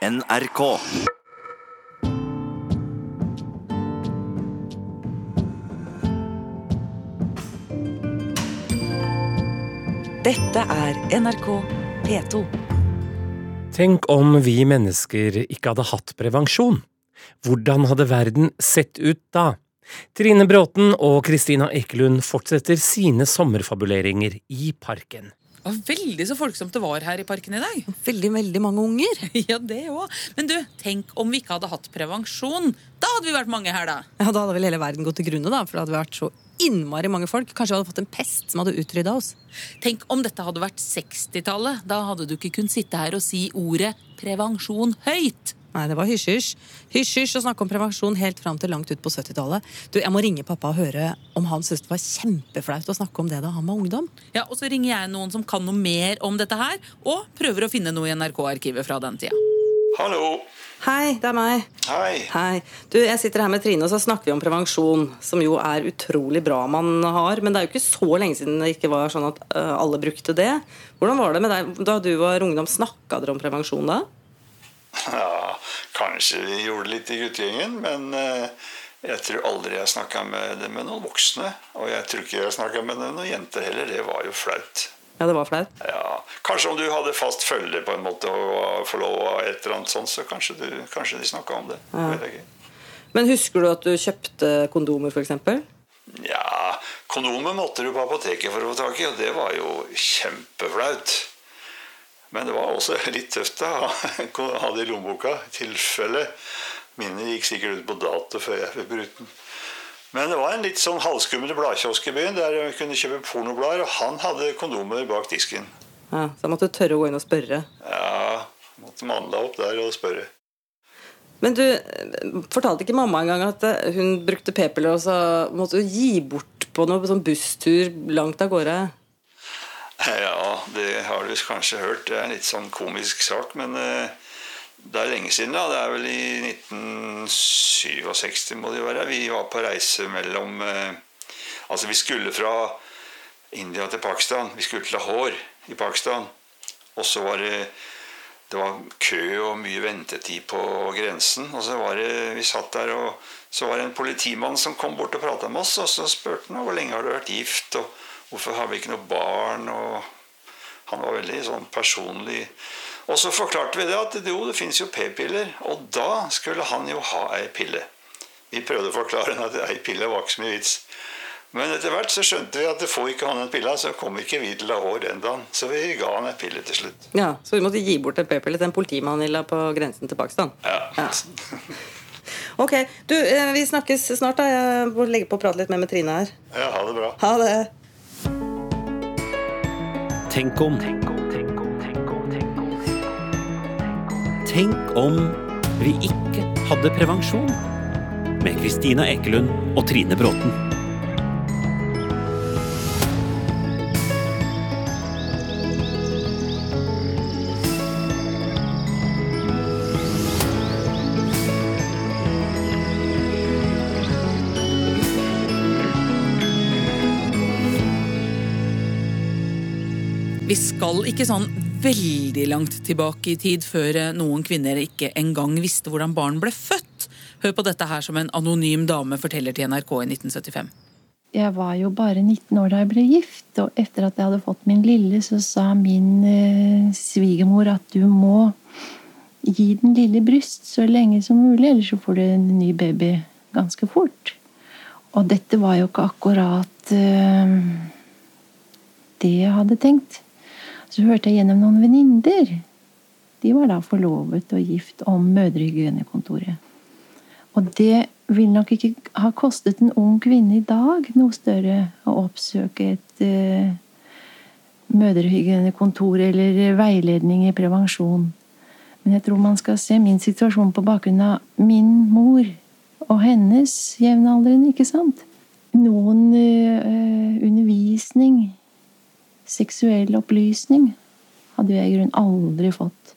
NRK. Dette er NRK P2. Tenk om vi mennesker ikke hadde hatt prevensjon. Hvordan hadde verden sett ut da? Trine Bråten og Kristina Ekelund fortsetter sine sommerfabuleringer i parken. Var veldig så folksomt det var her i parken i dag. Veldig, veldig mange unger. Ja, det òg. Men du, tenk om vi ikke hadde hatt prevensjon. Da hadde vi vært mange her, da. Ja, Da hadde vel hele verden gått til grunne, da, for det hadde vært så innmari mange folk. Kanskje vi hadde fått en pest som hadde utrydda oss. Tenk om dette hadde vært 60-tallet. Da hadde du ikke kunnet sitte her og si ordet prevensjon høyt. Nei, det var hysj-hysj. Hysj-hysj å snakke om prevensjon helt fram til langt ut på 70-tallet. Du, Jeg må ringe pappa og høre om han syntes det var kjempeflaut å snakke om det da han var ungdom. Ja, Og så ringer jeg noen som kan noe mer om dette her, og prøver å finne noe i NRK-arkivet fra den tida. Hallo. Hei, det er meg. Hei. Hei. Du, Jeg sitter her med Trine, og så snakker vi om prevensjon, som jo er utrolig bra man har. Men det er jo ikke så lenge siden det ikke var sånn at øh, alle brukte det. Hvordan var det med deg da du var ungdom? Snakka dere om prevensjon da? Ja, kanskje vi gjorde litt i guttegjengen, men eh, jeg tror aldri jeg snakka med det med noen voksne. Og jeg tror ikke jeg snakka med det med noen jenter heller. Det var jo flaut. Ja, det var flaut. Ja, Kanskje om du hadde fast følge på en måte og forlova et eller annet sånt, så kanskje, du, kanskje de snakka om det. Ja. Men husker du at du kjøpte kondomer, f.eks.? Ja, kondomer måtte du på apoteket for å få tak i, og det var jo kjempeflaut. Men det var også litt tøft da, å ha det i lommeboka, i tilfelle. Mine gikk sikkert ut på dato før jeg fikk brukt den. Men det var en litt sånn halvskummel bladkiosk i byen der jeg kunne kjøpe pornoblader, og han hadde kondomer bak disken. Ja, så jeg måtte tørre å gå inn og spørre. Ja, måtte mandla opp der og spørre. Men du, fortalte ikke mamma engang at eh, hun brukte p-piller, og så måtte hun gi bort på noe sånn busstur langt av gårde? Ja, det har du kanskje hørt. Det er en litt sånn komisk sak, men eh, det er lenge siden. da. Det er vel i 1967 må det jo være. Vi var på reise mellom eh, Altså, vi skulle fra India til Pakistan. Vi skulle til Lahore i Pakistan. Og så var det det var kø og mye ventetid på grensen. Og så var det, vi satt der, og så var det en politimann som kom bort og prata med oss. Og så spurte han hvor lenge har du vært gift, og hvorfor har vi ikke noe barn? Og han var veldig sånn personlig. Og så forklarte vi det at jo, det fins jo p-piller. Og da skulle han jo ha ei pille. Vi prøvde å forklare henne at ei pille var ikke så mye vits. Men etter hvert så skjønte vi at det får ikke han den pilla, så kom ikke vi til Lahore den dagen. Så vi ga han ei pille til slutt. Ja, Så vi måtte gi bort en p-pille til en politimann illa på grensen til Pakistan? Ja. Ok, du, eh, vi snakkes snart. da Jeg må legge på og prate litt mer med Trine her. ja, ha det bra. Ha det. Tenk om. Tenk om vi ikke hadde prevensjon. Med Kristina Ekelund og Trine Bråten. Vi skal ikke sånn veldig langt tilbake i tid før eh, noen kvinner ikke engang visste hvordan barn ble født. Hør på dette her som en anonym dame forteller til NRK i 1975. Jeg var jo bare 19 år da jeg ble gift, og etter at jeg hadde fått min lille, så sa min eh, svigermor at du må gi den lille bryst så lenge som mulig, ellers så får du en ny baby ganske fort. Og dette var jo ikke akkurat eh, det jeg hadde tenkt. Så hørte jeg gjennom noen venninner. De var da forlovet og gift om mødrehygienekontoret. Og det vil nok ikke ha kostet en ung kvinne i dag noe større å oppsøke et uh, mødrehygienekontor eller veiledning i prevensjon. Men jeg tror man skal se min situasjon på bakgrunn av min mor og hennes jevnaldrende, ikke sant? Noen uh, undervisning, seksuell opplysning, hadde jeg i grunnen aldri fått.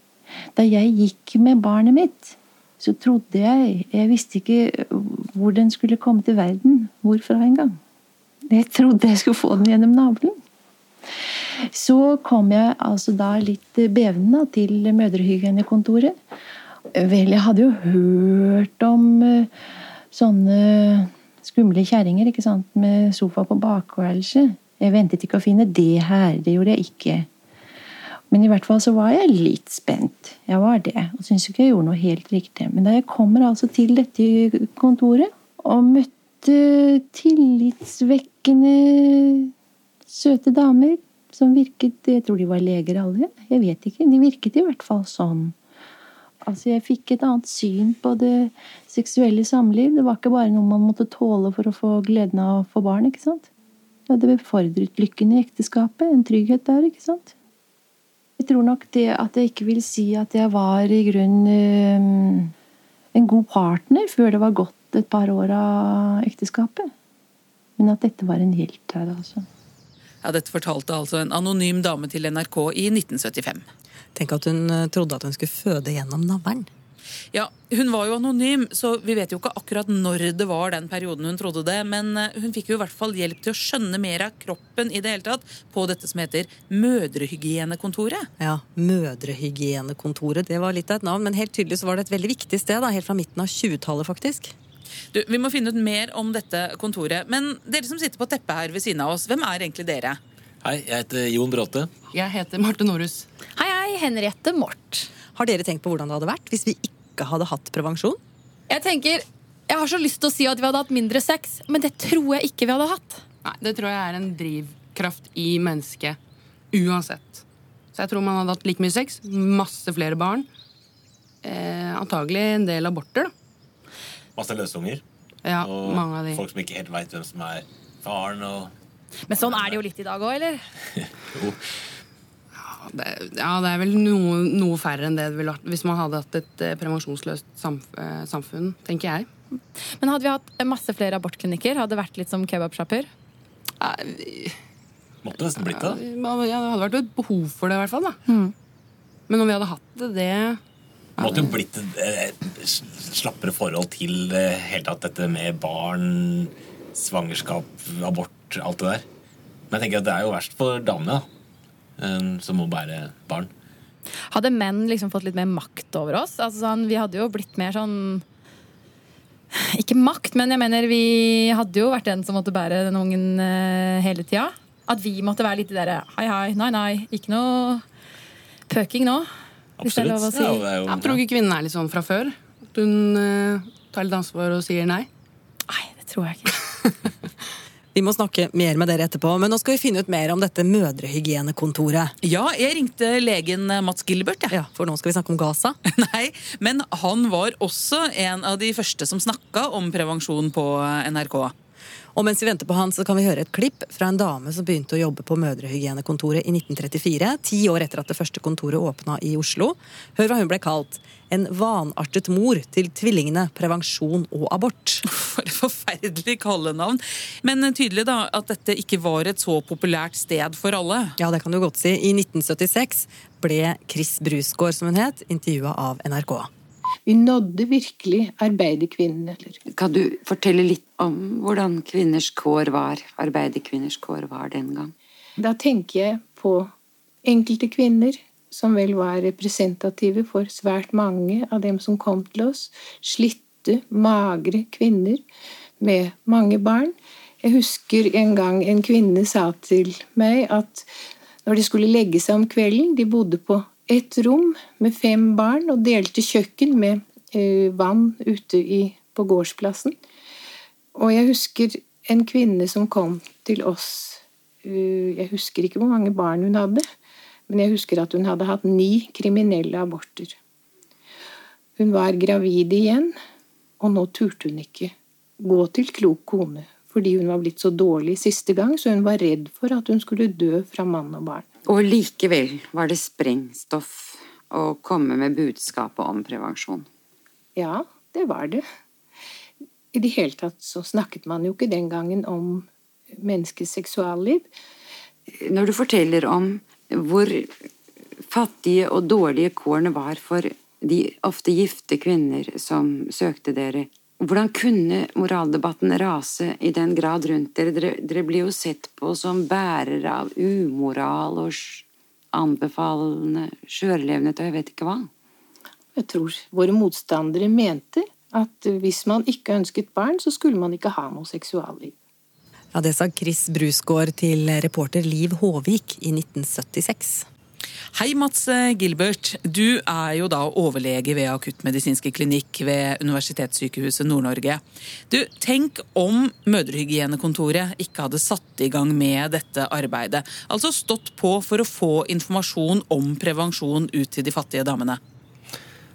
Da jeg gikk med barnet mitt, så trodde jeg Jeg visste ikke hvor den skulle komme til verden. Hvorfra engang. Jeg trodde jeg skulle få den gjennom navlen. Så kom jeg altså da litt bevende til mødrehygienekontoret. Vel, jeg hadde jo hørt om eh, sånne skumle kjerringer, med sofa på bakværelset. Jeg ventet ikke å finne det her. Det gjorde jeg ikke. Men i hvert fall så var jeg litt spent. Jeg var det. Og syntes ikke jeg gjorde noe helt riktig. Men da jeg kommer altså til dette kontoret og møtte tillitsvekkende søte damer som virket Jeg tror de var leger alle. Jeg vet ikke. De virket i hvert fall sånn. Altså, jeg fikk et annet syn på det seksuelle samliv. Det var ikke bare noe man måtte tåle for å få gleden av å få barn. ikke sant? Det hadde befordret lykken i ekteskapet. En trygghet der, ikke sant? Jeg tror nok det at jeg ikke vil si at jeg var i grunnen øh, en god partner før det var gått et par år av ekteskapet. Men at dette var en helt her, altså. Ja, Dette fortalte altså en anonym dame til NRK i 1975. Tenk at hun eh, trodde at hun skulle føde gjennom navlen. Ja, Hun var jo anonym, så vi vet jo ikke akkurat når det var den perioden hun trodde det, men eh, hun fikk jo i hvert fall hjelp til å skjønne mer av kroppen i det hele tatt på dette som heter Mødrehygienekontoret. Ja, Mødrehygienekontoret. Det var litt av et navn, men helt tydelig så var det et veldig viktig sted. da, Helt fra midten av 20-tallet, faktisk. Du, Vi må finne ut mer om dette kontoret. Men dere som sitter på teppet her ved siden av oss, hvem er egentlig dere? Hei, jeg heter Jon Bråte. Jeg heter Marte Norhus. Hei, hei, Henriette Mort. Har dere tenkt på hvordan det hadde vært hvis vi ikke hadde hatt prevensjon? Jeg tenker, jeg har så lyst til å si at vi hadde hatt mindre sex, men det tror jeg ikke vi hadde hatt. Nei, Det tror jeg er en drivkraft i mennesket uansett. Så jeg tror man hadde hatt like mye sex, masse flere barn. Eh, antagelig en del aborter, da. Masse løsunger. Ja, Og mange av de. folk som ikke helt veit hvem som er faren. og... Men sånn er det jo litt i dag òg, eller? Jo, det, ja, det er vel noe, noe færre enn det det ville vært hvis man hadde hatt et eh, prevensjonsløst samf eh, samfunn, tenker jeg. Men hadde vi hatt masse flere abortklinikker, hadde det vært litt som kebabsjapper? Ja, måtte nesten blitt det. Ja, det hadde vært et behov for det, i hvert fall. da. Men om vi hadde hatt det, det Måtte jo blitt et eh, slappere forhold til helt hele tatt dette med barn, svangerskap, abort, alt det der. Men jeg tenker at det er jo verst for damene, da. Som må bære barn. Hadde menn liksom fått litt mer makt over oss? Altså sånn, Vi hadde jo blitt mer sånn Ikke makt, men jeg mener vi hadde jo vært den som måtte bære den ungen eh, hele tida. At vi måtte være litt de derre hei, hei, nei, nei, ikke noe pøking nå. Hvis det er lov å si. Ja, det er jo Jeg tror ikke kvinnen er litt sånn fra før. At hun uh, tar litt ansvar og sier nei. Nei, det tror jeg ikke. Vi må snakke mer med dere etterpå, men nå skal vi finne ut mer om dette mødrehygienekontoret. Ja, jeg ringte legen Mats Gilbert. ja. Ja, For nå skal vi snakke om Gaza. Nei, men han var også en av de første som snakka om prevensjon på NRK. Og mens vi venter på han, så kan vi høre et klipp fra en dame som begynte å jobbe på Mødrehygienekontoret i 1934, ti år etter at det første kontoret åpna i Oslo. Hør hva hun ble kalt. En vanartet mor til tvillingene prevensjon og abort. For et forferdelig kallenavn. Men tydelig da at dette ikke var et så populært sted for alle. Ja, det kan du godt si. I 1976 ble Chris Brusgaard, som hun het, intervjua av NRK. Vi nådde virkelig arbeiderkvinnene. eller Kan du fortelle litt om hvordan kvinners kår var, arbeiderkvinners kår var den gang? Da tenker jeg på enkelte kvinner som vel var representative for svært mange av dem som kom til oss. Slitte, magre kvinner med mange barn. Jeg husker en gang en kvinne sa til meg at når de skulle legge seg om kvelden De bodde på ett rom med fem barn og delte kjøkken med eh, vann ute i, på gårdsplassen. Og jeg husker en kvinne som kom til oss. eh, Jeg husker ikke hvor mange barn hun hadde, men jeg husker at hun hadde hatt ni kriminelle aborter. Hun var gravid igjen, og nå turte hun ikke gå til klok kone fordi hun var blitt så dårlig siste gang, så hun var redd for at hun skulle dø fra mann og barn. Og likevel var det sprengstoff å komme med budskapet om prevensjon. Ja, det var det. I det hele tatt så snakket man jo ikke den gangen om menneskets seksualliv. Når du forteller om hvor fattige og dårlige kårene var for de ofte gifte kvinner som søkte dere, hvordan kunne moraldebatten rase i den grad rundt dere? Dere, dere blir jo sett på som bærere av umoral og anbefalende skjørlevnet og jeg vet ikke hva. Jeg tror våre motstandere mente at hvis man ikke ønsket barn, så skulle man ikke ha noe seksualliv. Ja, Det sa Chris Brusgaard til reporter Liv Håvik i 1976. Hei, Mats Gilbert. Du er jo da overlege ved akuttmedisinske klinikk ved Universitetssykehuset Nord-Norge. Du, Tenk om Mødrehygienekontoret ikke hadde satt i gang med dette arbeidet. Altså stått på for å få informasjon om prevensjon ut til de fattige damene.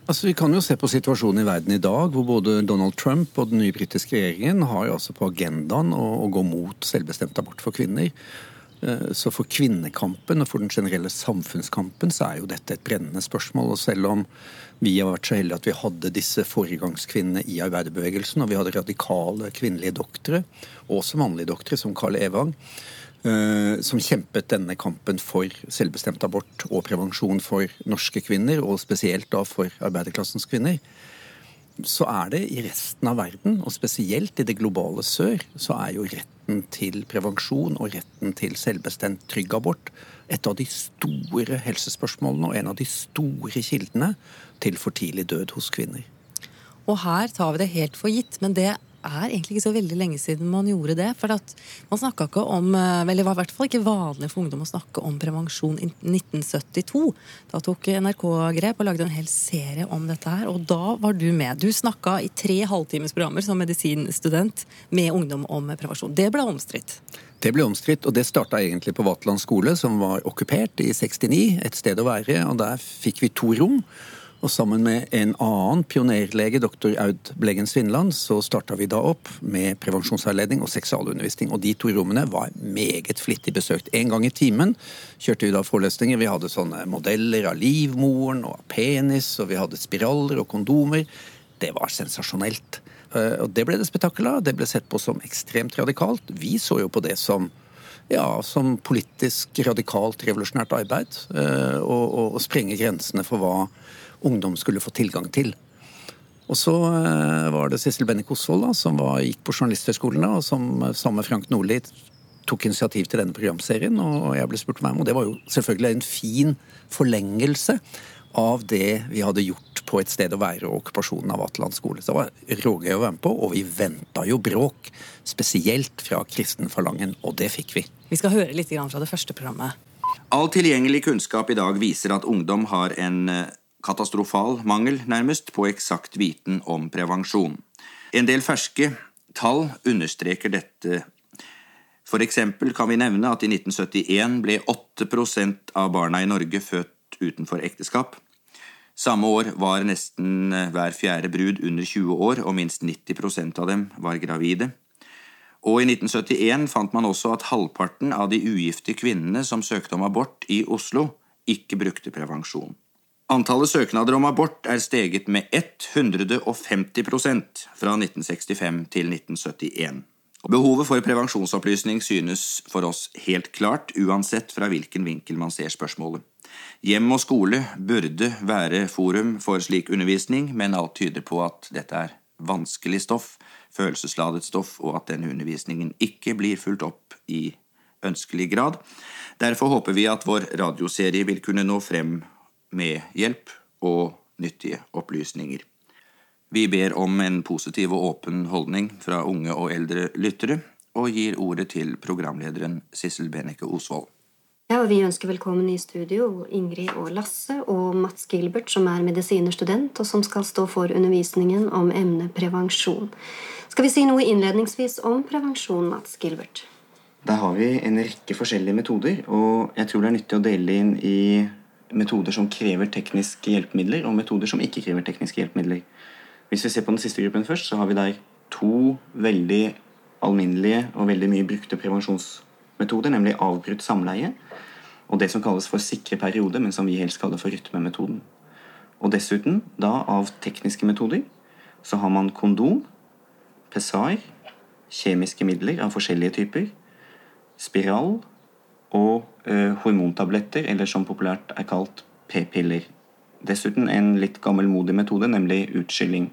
Altså, Vi kan jo se på situasjonen i verden i dag, hvor både Donald Trump og den nye britiske regjeringen har altså på agendaen å, å gå mot selvbestemt abort for kvinner. Eh, så for kvinnekampen og for den generelle samfunnskampen så er jo dette et brennende spørsmål. Og selv om vi har vært så heldige at vi hadde disse foregangskvinnene i arbeiderbevegelsen, og vi hadde radikale kvinnelige doktere, også mannlige doktere, som Carl Evang, som kjempet denne kampen for selvbestemt abort og prevensjon for norske kvinner, og spesielt da for arbeiderklassens kvinner, så er det i resten av verden, og spesielt i det globale sør, så er jo retten til prevensjon og retten til selvbestemt trygg abort et av de store helsespørsmålene og en av de store kildene til for tidlig død hos kvinner. Og her tar vi det helt for gitt, men det er egentlig ikke så veldig lenge siden man gjorde det. For man snakka ikke om Eller det var i hvert fall ikke vanlig for ungdom å snakke om prevensjon i 1972. Da tok NRK grep og lagde en hel serie om dette her, og da var du med. Du snakka i tre halvtimesprogrammer som medisinstudent med ungdom om prevensjon. Det ble omstridt. Det ble omstridt, og det starta egentlig på Vaterland skole, som var okkupert i 69, et sted å være. og Der fikk vi to rom. Og sammen med en annen pionerlege, doktor Aud Bleggen Svinland, så starta vi da opp med prevensjonsveiledning og seksualundervisning. Og de to rommene var meget flittig besøkt. En gang i timen kjørte vi da forelesninger. Vi hadde sånne modeller av livmoren og av penis, og vi hadde spiraler og kondomer. Det var sensasjonelt. Eh, og det ble det spetakkel av. Det ble sett på som ekstremt radikalt. Vi så jo på det som ja, som politisk radikalt revolusjonært arbeid. Og, og, og sprenge grensene for hva ungdom skulle få tilgang til. Og så eh, var det Sissel Bennik Osvold som var, gikk på Journalisthøgskolen og som eh, sammen med Frank Nordli tok initiativ til denne programserien. Og jeg ble spurt om å med, og det var jo selvfølgelig en fin forlengelse av det vi hadde gjort på et sted å være og okkupasjonen av Vaterland skole. Så det var rågøy å være med på, og vi venta jo bråk. Spesielt fra kristenfalangen, og det fikk vi. Vi skal høre litt fra det første programmet. All tilgjengelig kunnskap i dag viser at ungdom har en eh, katastrofal mangel, nærmest, på eksakt viten om prevensjon. En del ferske tall understreker dette. For eksempel kan vi nevne at i 1971 ble 8% av barna i Norge født utenfor ekteskap. Samme år var nesten hver fjerde brud under 20 år, og minst 90% av dem var gravide. Og i 1971 fant man også at halvparten av de ugifte kvinnene som søkte om abort i Oslo, ikke brukte prevensjon. Antallet søknader om abort er steget med 150% fra 1965 til 1971. Behovet for prevensjonsopplysning synes for oss helt klart, uansett fra hvilken vinkel man ser spørsmålet. Hjem og skole burde være forum for slik undervisning, men alt tyder på at dette er vanskelig stoff, følelsesladet stoff, og at denne undervisningen ikke blir fulgt opp i ønskelig grad. Derfor håper vi at vår radioserie vil kunne nå frem med hjelp og nyttige opplysninger. Vi ber om en positiv og åpen holdning fra unge og eldre lyttere, og gir ordet til programlederen Sissel Benecke Osvold. Ja, og Vi ønsker velkommen i studio Ingrid og Lasse og Mats Gilbert, som er medisinerstudent, og som skal stå for undervisningen om emnet prevensjon. Skal vi si noe innledningsvis om prevensjon, Mats Gilbert? Der har vi en rekke forskjellige metoder, og jeg tror det er nyttig å dele inn i metoder som krever tekniske hjelpemidler, og metoder som ikke krever tekniske hjelpemidler. Hvis vi ser på den siste gruppen først, så har vi der to veldig alminnelige og veldig mye brukte prevensjonsmetoder, nemlig avbrutt samleie og det som kalles for sikre periode, men som vi helst kaller for rytmemetoden. Og dessuten, da av tekniske metoder, så har man kondom, pessar, kjemiske midler av forskjellige typer, spiral og eh, hormontabletter, eller som populært er kalt p-piller. Dessuten en litt gammelmodig metode, nemlig utskilling.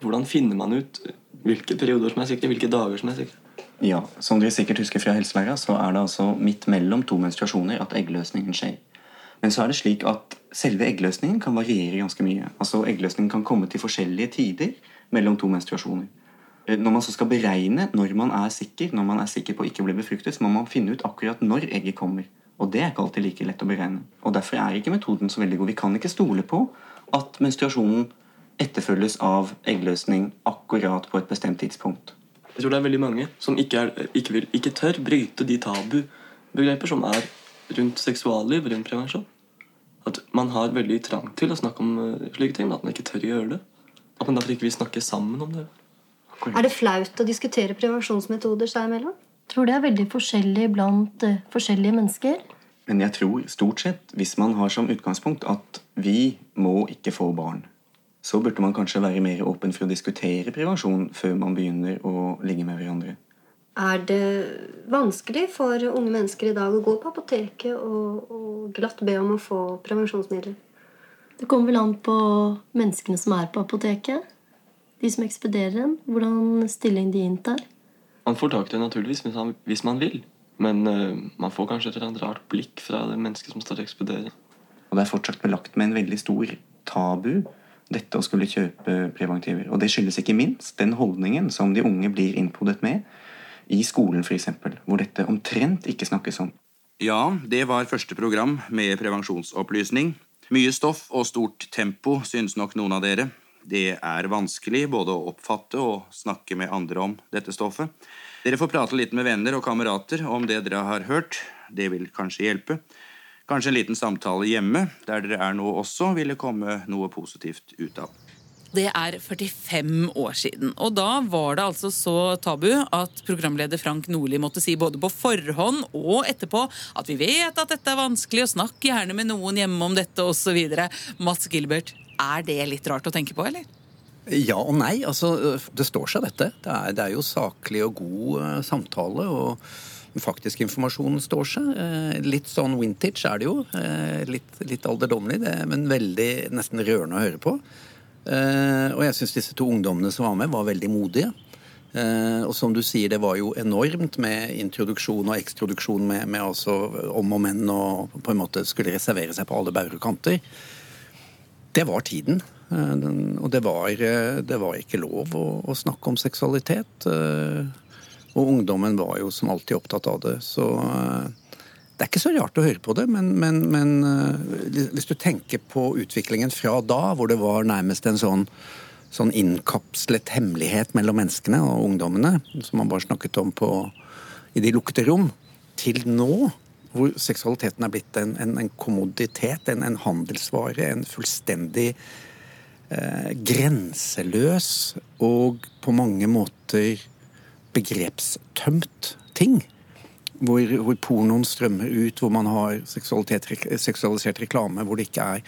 Hvordan finner man ut hvilke perioder som er sikre, hvilke dager som er sikre? Ja, Som dere sikkert husker fra helselæra, så er det altså midt mellom to menstruasjoner at eggløsningen skjer. Men så er det slik at selve eggløsningen kan variere ganske mye. Altså Eggløsningen kan komme til forskjellige tider mellom to menstruasjoner. Eh, Når man så skal beregne når man er sikker når man er sikker på å ikke bli befruktet, så må man finne ut akkurat når egget kommer. Og det er ikke alltid like lett å beregne. Og Derfor er ikke metoden så veldig god. Vi kan ikke stole på at menstruasjonen etterfølges av eggløsning akkurat på et bestemt tidspunkt. Jeg tror det er veldig mange som ikke, er, ikke, vil, ikke tør bryte de tabubegreper som er rundt seksualliv, rundt prevensjon. At man har veldig trang til å snakke om eh, slike ting, men at man ikke tør å gjøre det. At man derfor ikke vil snakke sammen om det. Er det flaut å diskutere prevensjonsmetoder seg imellom? Tror det er veldig forskjellig blant uh, forskjellige mennesker. Men jeg tror stort sett, hvis man har som utgangspunkt at vi må ikke få barn, så burde man kanskje være mer åpen for å diskutere prevensjon før man begynner å ligge med hverandre. Er det vanskelig for unge mennesker i dag å gå på apoteket og, og glatt be om å få prevensjonsmidler? Det kommer vel an på menneskene som er på apoteket. De som ekspederer den. Hvordan stilling de inntar. Man får tak i det naturligvis hvis man, hvis man vil. Men uh, man får kanskje et eller annet rart blikk fra det mennesket som står og ekspederer. Og det er fortsatt belagt med en veldig stor tabu, dette å skulle kjøpe preventiver. Og det skyldes ikke minst den holdningen som de unge blir innpodet med i skolen f.eks., hvor dette omtrent ikke snakkes om. Ja, det var første program med prevensjonsopplysning. Mye stoff og stort tempo, synes nok noen av dere. Det er vanskelig både å oppfatte og snakke med andre om dette stoffet. Dere får prate litt med venner og kamerater om det dere har hørt. Det vil kanskje hjelpe. Kanskje en liten samtale hjemme, der dere er nå også, ville komme noe positivt ut av. Det er 45 år siden, og da var det altså så tabu at programleder Frank Nordli måtte si både på forhånd og etterpå at vi vet at dette er vanskelig, og snakk gjerne med noen hjemme om dette osv. Mats Gilbert, er det litt rart å tenke på, eller? Ja og nei. altså Det står seg, dette. Det er, det er jo saklig og god uh, samtale. og Faktisk informasjon står seg. Eh, litt sånn vintage er det jo. Eh, litt, litt alderdommelig, men veldig nesten rørende å høre på. Eh, og jeg syns disse to ungdommene som var med, var veldig modige. Eh, og som du sier, det var jo enormt med introduksjon og ekstroduksjon med, med altså om og men og på en måte skulle reservere seg på alle bauger og kanter. Det var tiden. Eh, og det var, det var, ikke lov å, å snakke om seksualitet. Og ungdommen var jo som alltid opptatt av det. Så det er ikke så rart å høre på det, men, men, men eh, hvis du tenker på utviklingen fra da, hvor det var nærmest en sånn, sånn innkapslet hemmelighet mellom menneskene og ungdommene, som man bare snakket om på, i de lukkede rom, til nå, hvor seksualiteten er blitt en, en, en kommoditet, en, en, handelsvare, en fullstendig eh, grenseløs og på mange måter begrepstømt ting. Hvor, hvor, pornoen strømmer ut, hvor man har seksualisert reklame, hvor det ikke er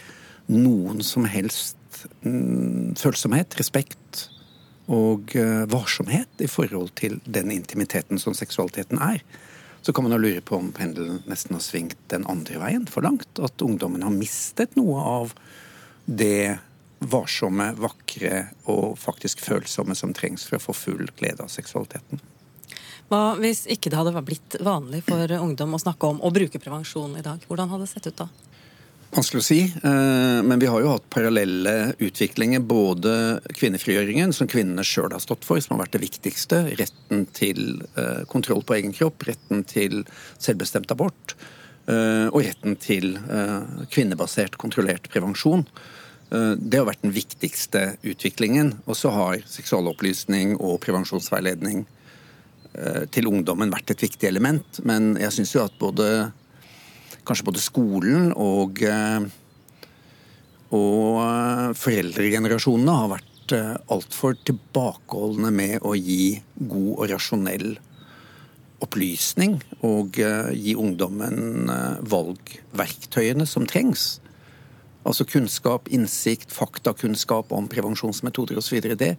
noen som helst mm, følsomhet, respekt og uh, varsomhet i forhold til den intimiteten som seksualiteten er. Så kan man jo lure på om pendelen nesten har svingt den andre veien for langt. At ungdommen har mistet noe av det varsomme, vakre og faktisk følsomme som trengs for å få full glede av seksualiteten. Hva hvis ikke det hadde blitt vanlig for ungdom å snakke om og bruke prevensjon i dag? Hvordan hadde det sett ut da? Vanskelig å si, eh, men vi har jo hatt parallelle utviklinger. Både kvinnefrigjøringen, som kvinnene sjøl har stått for, som har vært det viktigste. Retten til eh, kontroll på egen kropp, retten til selvbestemt abort. Eh, og retten til kvinnebasert, kontrollert prevensjon. Det har vært den viktigste utviklingen. Og så har seksualopplysning og prevensjonsveiledning til ungdommen vært et viktig element. Men jeg syns jo at både kanskje både skolen og, og foreldregenerasjonene har vært altfor tilbakeholdne med å gi god og rasjonell opplysning og gi ungdommen valgverktøyene som trengs. Altså kunnskap, innsikt, faktakunnskap om prevensjonsmetoder osv. Det,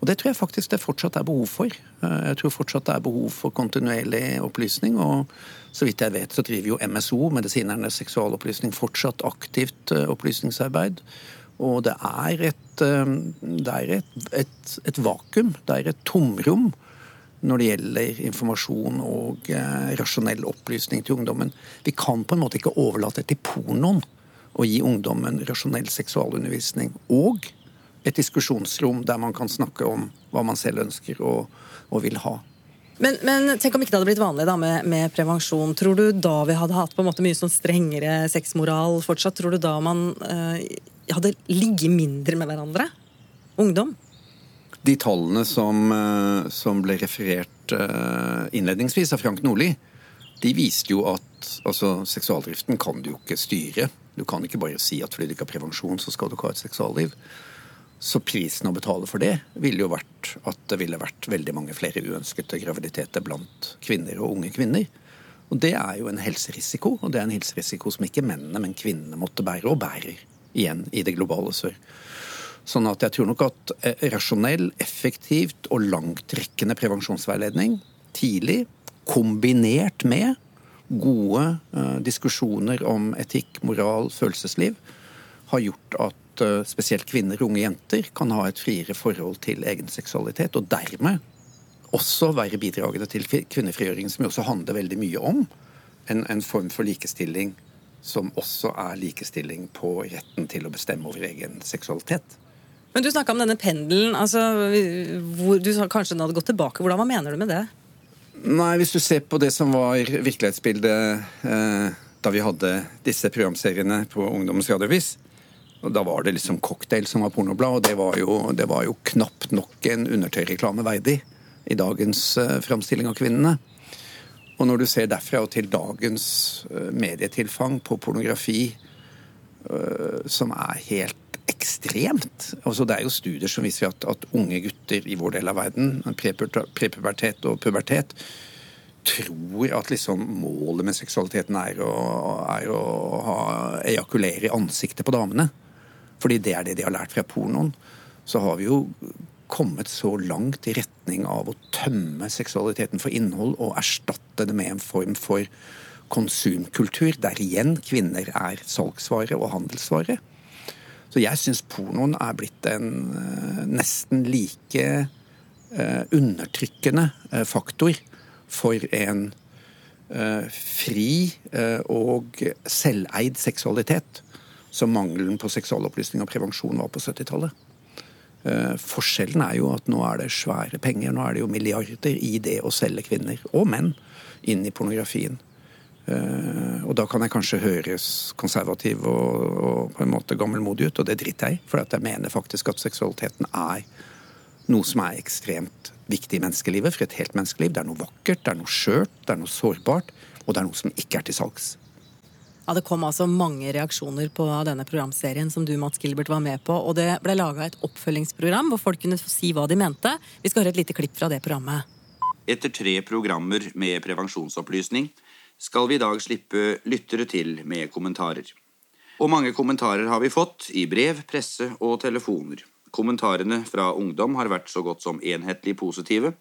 og det tror jeg faktisk det fortsatt er behov for. Jeg tror fortsatt det er behov for kontinuerlig opplysning. Og så vidt jeg vet, så driver jo MSO, Medisinernes seksualopplysning, fortsatt aktivt opplysningsarbeid. Og det er et, det er et, et, et vakuum, det er et tomrom når det gjelder informasjon og rasjonell opplysning til ungdommen. Vi kan på en måte ikke overlate til pornoen å gi ungdommen rasjonell seksualundervisning. Og et diskusjonsrom der man kan snakke om hva man selv ønsker og, og vil ha. Men, men, tenk om ikke det hadde blitt vanlig da med, med, prevensjon. Tror du da vi hadde hatt på en måte mye sånn strengere sexmoral fortsatt? Tror du da man øh, hadde ligget mindre med hverandre? Ungdom? De tallene som, uh, som ble referert uh, innledningsvis av Frank Nordli, de viste jo at altså, seksualdriften kan du jo ikke styre. Du kan ikke bare si at fordi du ikke har prevensjon, så skal du ikke ha et seksualliv. Så prisen å betale for det ville jo vært at det ville vært veldig mange flere uønskede graviditeter blant kvinner og unge kvinner. Og det er jo en helserisiko, og det er en helserisiko som ikke mennene, men kvinnene måtte bære, og bærer igjen i det globale sør. Sånn at jeg tror nok at eh, rasjonell, effektivt og langtrekkende prevensjonsveiledning tidlig, kombinert med gode uh, diskusjoner om etikk, moral, følelsesliv, har gjort at Eh, spesielt kvinner og unge jenter kan ha et friere forhold til egen seksualitet, og dermed også være bidragende til kvinnefrigjøringen, som jo også handler veldig mye om en, en, form for likestilling som også er likestilling på retten til å bestemme over egen seksualitet. Men Du snakka om denne pendelen. altså hvor Du kanskje den hadde gått tilbake. Hvordan, Hva mener du med det? Nei, Hvis du ser på det som var virkelighetsbildet eh, da vi hadde disse programseriene på Ungdommens radiovis, og Da var det liksom Cocktail som var pornoblad, og det var jo, det var jo knapt nok en undertøyreklame verdig i dagens eh, framstilling av kvinnene. Og når du ser derfra og til dagens uh, medietilfang på pornografi, uh, som er helt ekstremt. Altså Det er jo studier som viser at, at unge gutter i vår del av verden, prepubertet og pubertet, tror at liksom målet med seksualiteten er å, er å ha, ejakulere i ansiktet på damene. Fordi det er det de har lært fra pornoen, så har vi jo kommet så langt i retning av å tømme seksualiteten for innhold og erstatte det med en form for konsumkultur, der igjen kvinner er salgsvare og handelsvare. Så jeg syns pornoen er blitt en uh, nesten like uh, undertrykkende uh, faktor for en fri og selveid seksualitet som mangelen på seksualopplysning og prevensjon var på 70-tallet. Eh, forskjellen er jo at nå er det svære penger, nå er det jo milliarder i det å selge kvinner, og menn, inn i pornografien. Eh, og da kan jeg kanskje høres konservativ og, og på en måte gammelmodig ut, og det driter jeg i, for jeg mener faktisk at seksualiteten er noe som er ekstremt viktig i menneskelivet, for et helt menneskeliv. Det er noe vakkert, det er noe skjørt, det er noe sårbart, og det er noe som ikke er til salgs. Ja, Det kom altså mange reaksjoner på denne programserien som du Mats Gilbert var med på. Og det ble laga et oppfølgingsprogram hvor folk kunne få si hva de mente. Vi skal høre et lite klipp fra det programmet. Etter tre programmer med prevensjonsopplysning skal vi i dag slippe lyttere til med kommentarer. Og mange kommentarer har vi fått i brev, presse og telefoner. Kommentarene fra ungdom har vært så godt som enhetlig positive,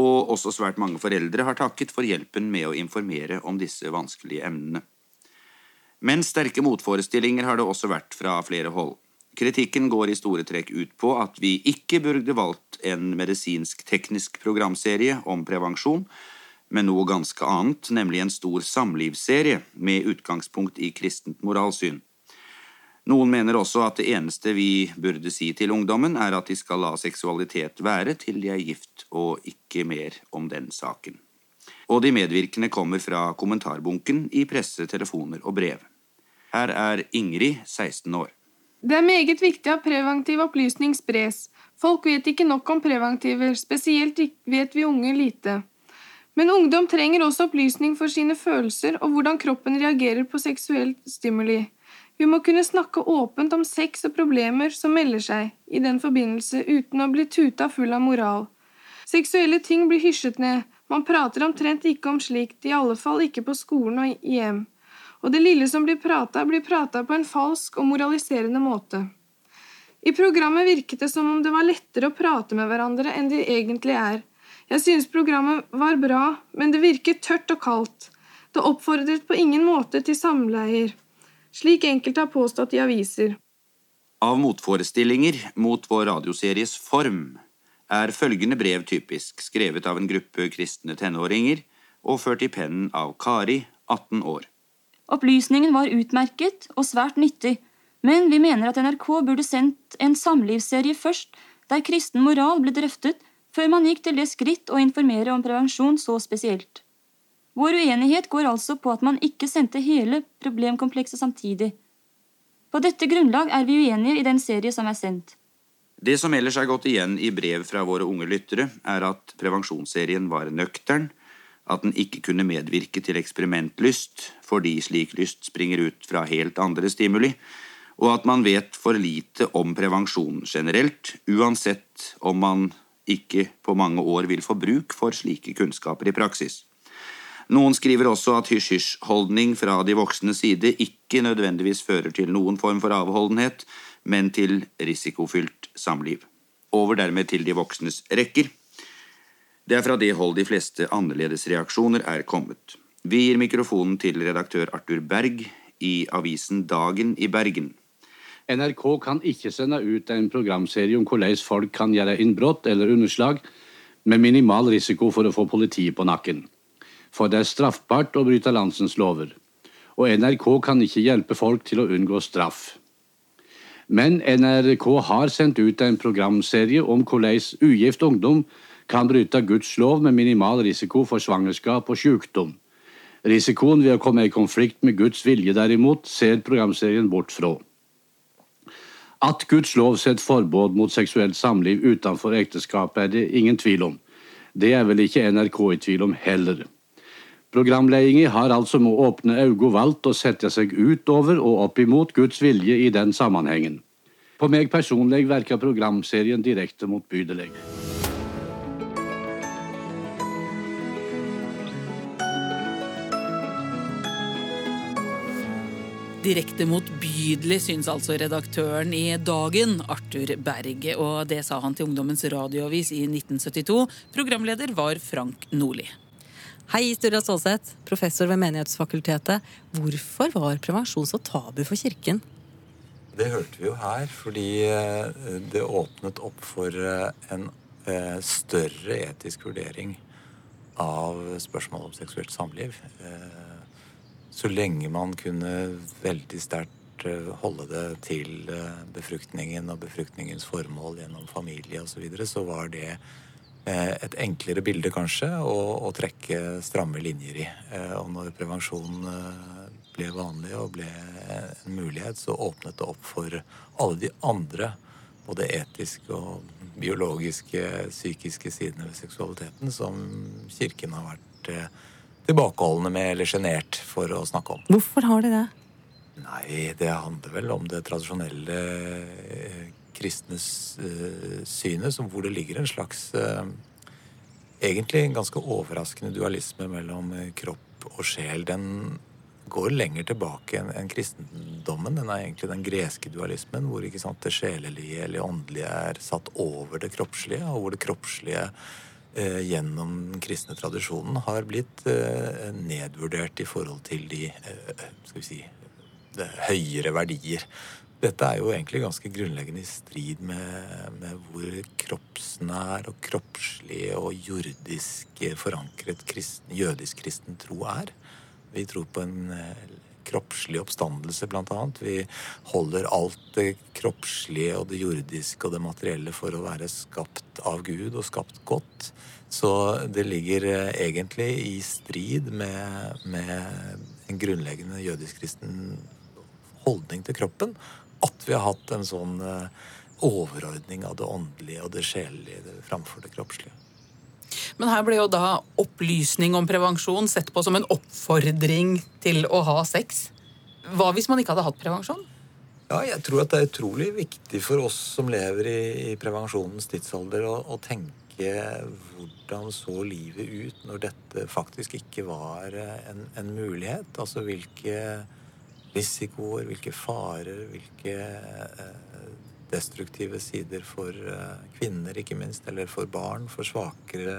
og også svært mange foreldre har takket for hjelpen med å informere om disse vanskelige emnene. Men sterke motforestillinger har det også vært fra flere hold. Kritikken går i store trekk ut på at vi ikke burde valgt en medisinsk-teknisk programserie om prevensjon, men noe ganske annet, nemlig en stor samlivsserie med utgangspunkt i kristent moralsyn. Noen mener også at det eneste vi burde si til ungdommen, er at de skal la seksualitet være til de er gift, og ikke mer om den saken. Og de medvirkende kommer fra kommentarbunken i presse, telefoner og brev. Her er Ingrid, 16 år. Det er meget viktig at preventiv opplysning spres. Folk vet ikke nok om preventiver, spesielt vet vi unge lite. Men ungdom trenger også opplysning for sine følelser og hvordan kroppen reagerer på seksuell stimuli. Vi må kunne snakke åpent om sex og problemer som melder seg i den forbindelse, uten å bli tuta full av moral. Seksuelle ting blir hysjet ned, man prater omtrent ikke om slikt, i alle fall ikke på skolen og hjem og det lille som blir prata, blir prata på en falsk og moraliserende måte. I programmet virket det som om det var lettere å prate med hverandre enn det egentlig er. Jeg synes programmet var bra, men det virket tørt og kaldt. Det oppfordret på ingen måte til samleier, slik enkelte har påstått i aviser. Av motforestillinger mot vår radioseries form er følgende brev typisk, skrevet av en gruppe kristne tenåringer og ført i pennen av Kari, 18 år. Opplysningen var utmerket og svært nyttig, men vi mener at NRK burde sendt en samlivsserie først, der kristen moral ble drøftet, før man gikk til det skritt å informere om prevensjon så spesielt. Vår uenighet går altså på at man ikke sendte hele problemkomplekset samtidig. På dette grunnlag er vi uenige i den serie som er sendt. Det som ellers er gått igjen i brev fra våre unge lyttere, er at prevensjonsserien var nøktern, at den ikke kunne medvirke til eksperimentlyst, fordi slik lyst springer ut fra helt andre stimuli, og at man vet for lite om prevensjon generelt, uansett om man ikke på mange år vil få bruk for slike kunnskaper i praksis. Noen skriver også at hysj-hysj-holdning fra de voksnes side ikke nødvendigvis fører til noen form for avholdenhet, men til risikofylt samliv. Over dermed til de voksnes rekker. Det er fra det hold de fleste annerledes reaksjoner er kommet. Vi gir mikrofonen til redaktør Arthur Berg i avisen Dagen i Bergen. NRK kan ikke sende ut en programserie om hvordan folk kan gjøre innbrudd eller underslag med minimal risiko for å få politiet på nakken. For det er straffbart å bryte landsens lover. Og NRK kan ikke hjelpe folk til å unngå straff. Men NRK har sendt ut en programserie om hvordan ugift ungdom kan bryte Guds lov med minimal risiko for svangerskap og sykdom. Risikoen ved å komme i konflikt med Guds vilje derimot ser programserien bort fra. At Guds lov setter forbud mot seksuelt samliv utenfor ekteskapet, er det ingen tvil om. Det er vel ikke NRK i tvil om heller. Programledelsen har altså med åpne øyne valgt å sette seg utover og opp imot Guds vilje i den sammenhengen. På meg personlig virker programserien direkte motbydelig. Direkte motbydelig, syns altså redaktøren i Dagen, Arthur Berge. Og det sa han til Ungdommens radioavis i 1972. Programleder var Frank Nordli. Hei, Sturla Stålseth, professor ved Menighetsfakultetet. Hvorfor var prevensjon så tabu for kirken? Det hørte vi jo her, fordi eh, det åpnet opp for eh, en eh, større etisk vurdering av spørsmål om seksuelt samliv så lenge man kunne veldig sterkt eh, holde det til eh, befruktningen og befruktningens formål gjennom familie osv., så, videre, så var det eh, et enklere bilde, kanskje, å, å trekke stramme linjer i. Og når prevensjon ble vanlig og ble en mulighet, så åpnet det opp for alle de andre, både etiske og biologiske, psykiske sidene ved seksualiteten, som Kirken har vært tilbakeholdne med eller sjenert for å snakke om. Hvorfor har de det? Nei, det handler vel om det tradisjonelle eh, kristne eh, synet, som hvor det ligger en slags eh, Egentlig en ganske overraskende dualisme mellom eh, kropp og sjel. Den går lenger tilbake enn en kristendommen. Den er egentlig den greske dualismen, hvor ikke sant, det sjelelige eller åndelige er satt over det kroppslige, og hvor det kroppslige gjennom den kristne tradisjonen har blitt eh, nedvurdert i forhold til de eh, skal vi si, høyere verdier. Dette er jo egentlig ganske grunnleggende i strid med, med hvor kroppsnær og kroppslig og jordisk forankret kristen, jødisk-kristen tro er. Vi tror på en eh, kroppslig oppstandelse, annet. Vi holder alt det kroppslige og det jordiske og det materielle for å være skapt av Gud og skapt godt. Så det ligger eh, egentlig i strid med, med en grunnleggende jødisk-kristen holdning til kroppen at vi har hatt en sånn eh, overordning av det åndelige og det sjelelige framfor det kroppslige. Men her ble jo da opplysning om prevensjon sett på som en oppfordring til å ha sex. Hva hvis man ikke hadde hatt prevensjon? Ja, jeg tror at det er utrolig viktig for oss som lever i, i prevensjonens tidsalder, å, å, tenke hvordan så livet ut når dette faktisk ikke var en, en mulighet. Altså hvilke risikoer, hvilke farer, hvilke eh, destruktive sider for eh, kvinner, ikke minst, eller for barn, for svakere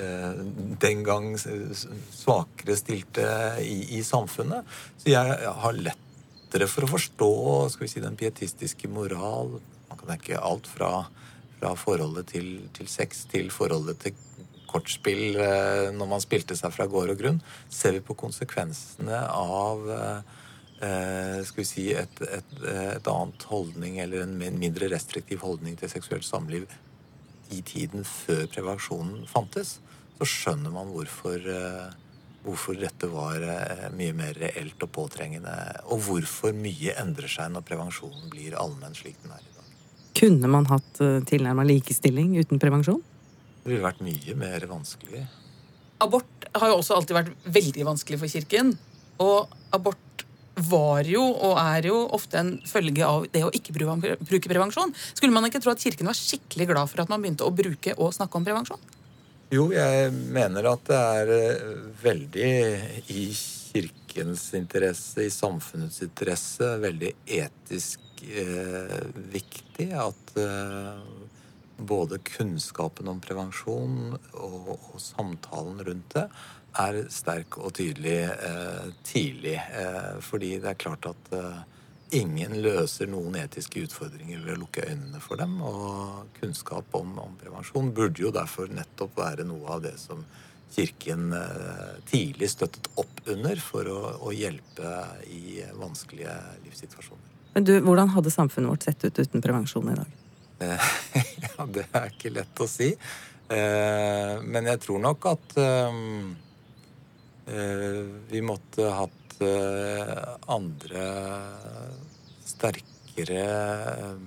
eh, den gang svakere stilte i, i, samfunnet. Så jeg har lettere for å forstå skal vi si, den pietistiske moral. Man kan tenke alt fra, fra forholdet til, til, sex til forholdet til kortspill eh, når man spilte seg fra gård og grunn. Ser vi på konsekvensene av skal vi si et, et, et annet holdning eller en mindre restriktiv holdning til seksuelt samliv i tiden før prevensjonen fantes, så skjønner man hvorfor, eh, hvorfor dette var eh, mye mer reelt og påtrengende, og hvorfor mye endrer seg når prevensjonen blir allmenn slik den er i dag. Kunne man hatt tilnærma likestilling uten prevensjon? Det ville vært mye mer vanskelig. Abort har jo også alltid vært veldig vanskelig for kirken. Og abort var jo, og er jo, ofte en følge av det å ikke bruke prevensjon. Skulle man ikke tro at kirken var skikkelig glad for at man begynte å bruke og snakke om prevensjon? Jo, jeg mener at det er eh, veldig i kirkens interesse, i samfunnets interesse, veldig etisk eh, viktig at eh, både kunnskapen om prevensjon og, og samtalen rundt det er sterk og tydelig eh, tidlig. Eh, fordi det er klart at eh, ingen løser noen etiske utfordringer ved å lukke øynene for dem. Og kunnskap om, om prevensjon burde jo derfor nettopp være noe av det som Kirken eh, tidlig støttet opp under for å, å hjelpe i vanskelige livssituasjoner. Men du, Hvordan hadde samfunnet vårt sett ut uten prevensjon i dag? Eh, ja, det er ikke lett å si. Eh, men jeg tror nok at vi måtte hatt eh, andre sterkere eh,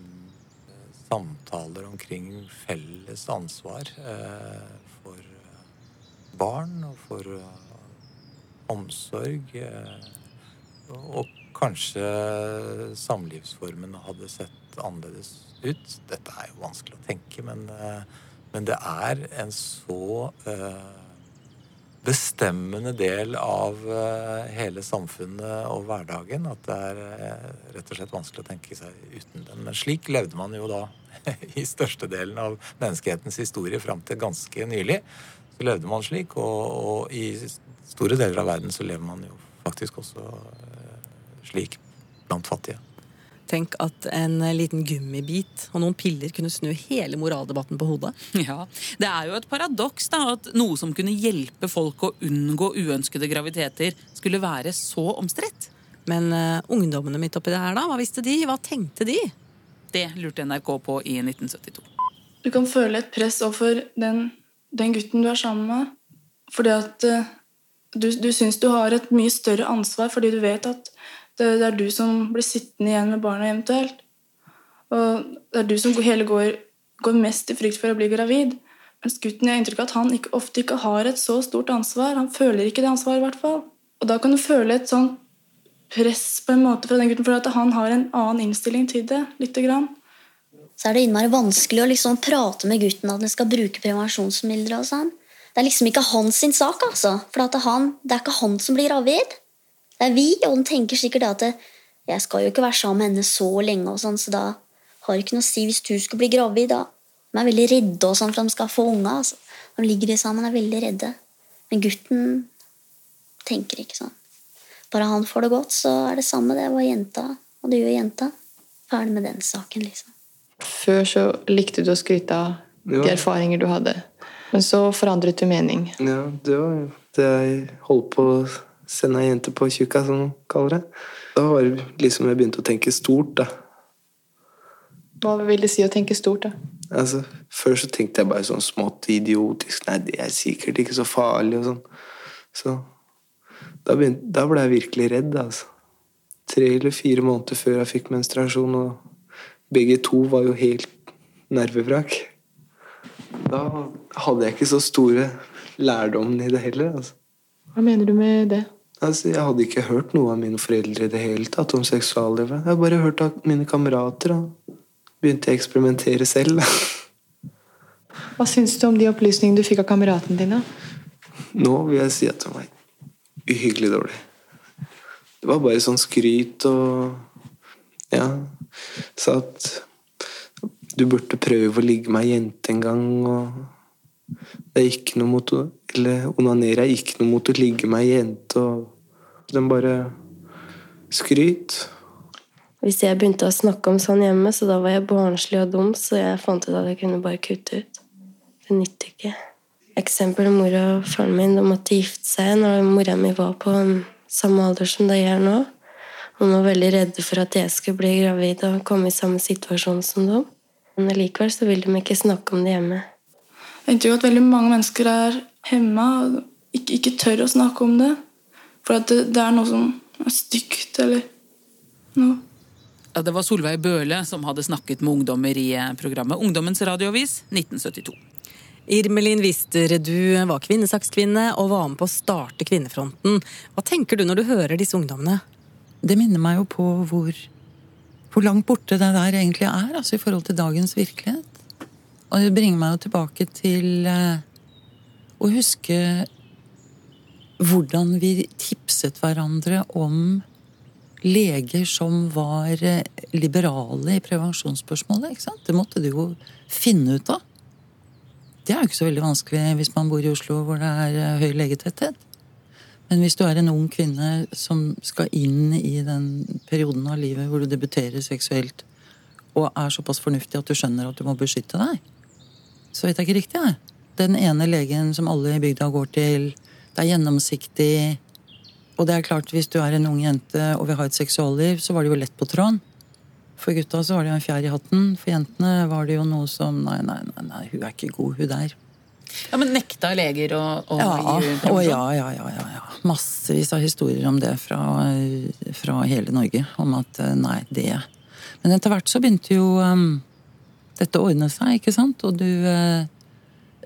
samtaler omkring felles ansvar eh, for barn og for eh, omsorg. eh, og kanskje samlivsformene hadde sett annerledes ut. Dette er jo vanskelig å tenke, men, eh, men det er en så eh, bestemmende del av eh, hele samfunnet og hverdagen at det er eh, rett og slett vanskelig å tenke seg uten den. Men slik levde man jo da i størstedelen av menneskehetens historie fram til ganske nylig. Så levde man slik, og, og i store deler av verden så lever man jo faktisk også eh, slik blant fattige. Tenk at en liten gummibit og noen piller kunne snu hele moraldebatten på hodet. Ja, Det er jo et paradoks da, at noe som kunne hjelpe folk å unngå uønskede graviditeter, skulle være så omstridt. Men uh, ungdommene midt oppi det her, da? Hva visste de? Hva tenkte de? Det lurte NRK på i 1972. Du kan føle et press overfor den, den gutten du er sammen med. Fordi at uh, du, du syns du har et mye større ansvar fordi du vet at det, det er du som blir sittende igjen med barna eventuelt. Og det er du som hele går, går mest i frykt for å bli gravid. Mens gutten jeg har inntrykk av at han ikke, ofte ikke har et så stort ansvar. Han føler ikke det ansvaret, i hvert fall. Og da kan du føle et sånn press på en måte fra den gutten, for at han har en annen innstilling til det. lite grann. så er det innmari vanskelig å liksom prate med gutten at han skal bruke prevensjonsmidler. og sånn. Det er liksom ikke hans sak, altså. For det, det er ikke han som blir gravid. Det er vi, og den tenker sikkert at det, jeg skal jo ikke være sammen med henne så lenge, og sånn, så da har det ikke noe å si hvis du skulle bli gravid. da. De er veldig redde og sånn for at de skal få unger. Altså. De ligger sammen sammen er veldig redde. Men gutten tenker ikke sånn. Bare han får det godt, så er det samme det hva jenta og det gjør jenta. Ferdig med den saken, liksom. Før så likte du å skryte av de Ja. erfaringer du hadde. Men så forandret du mening. Ja, det var det jeg holdt på å sende ei jente på tjukka, som de kaller det. Da var det liksom jeg begynte å tenke stort, da. Hva vil det si å tenke stort, da? Altså, før så tenkte jeg bare sånn smått idiotisk. Nei, det er sikkert ikke så farlig og sånn. Så da, begynte, da ble jeg virkelig redd, altså. Tre eller fire måneder før jeg fikk menstruasjon, og begge to var jo helt nervevrak. Da hadde jeg ikke så store lærdommen i det heller, altså. Hva mener du med det? Altså, Jeg hadde ikke hørt noe av mine foreldre i det hele tatt om seksuallivet. Jeg hadde bare hørt av mine kamerater. og begynte jeg å eksperimentere selv. Hva syns du om de opplysningene du fikk av kameratene dine? Nå vil jeg si at det var uhyggelig dårlig. Det var bare sånn skryt og Ja. Sa at du burde prøve å ligge med ei jente en gang, og det er ikke noe mot å Eller onanere er ikke noe mot å ligge med ei jente, og De bare skryt. Hvis jeg begynte å snakke om sånn hjemme, så da var jeg barnslig og dum, så jeg fant ut at jeg kunne bare kutte ut. Det nytter ikke. eksempel mora og faren min de måtte gifte seg når mora mi var på samme alder som de er nå. Hun var veldig redde for at jeg skulle bli gravid og komme i samme situasjon som dem. Men likevel så vil de ikke snakke om det hjemme. Jeg jo at veldig mange mennesker er hemma og ikke, ikke tør å snakke om det. For at det, det er noe som er stygt eller noe. Ja, det var Solveig Bøhle som hadde snakket med ungdommer i programmet Ungdommens radioavis 1972. Irmelin Wister, du var kvinnesakskvinne og var med på å starte Kvinnefronten. Hva tenker du når du hører disse ungdommene? Det minner meg jo på hvor, hvor langt borte det der egentlig er, altså i forhold til dagens virkelighet. Og det bringer meg jo tilbake til eh, å huske hvordan vi tipset hverandre om leger som var eh, liberale i prevensjonsspørsmålet. ikke sant? Det måtte du jo finne ut av. Det er jo ikke så veldig vanskelig hvis man bor i Oslo hvor det er eh, høy legetetthet. Men hvis du er en ung kvinne som skal inn i den perioden av livet hvor du debuterer seksuelt, og er såpass fornuftig at du skjønner at du må beskytte deg, så vet jeg ikke riktig, jeg. Den ene legen som alle i bygda går til, det er gjennomsiktig, og det er klart, hvis du er en ung jente og vil ha et seksualliv, så var det jo lett på tråden. For gutta så var det jo en fjær i hatten. For jentene var det jo noe som Nei, nei, nei, nei hun er ikke god, hun der. Ja, Men nekta leger å, å ja, gi å, ja, ja, ja, ja, ja. Massevis av historier om det fra, fra hele Norge. Om at eh, nei, det Men etter hvert så begynte jo um, dette ordnet ordne seg, ikke sant? Og du eh,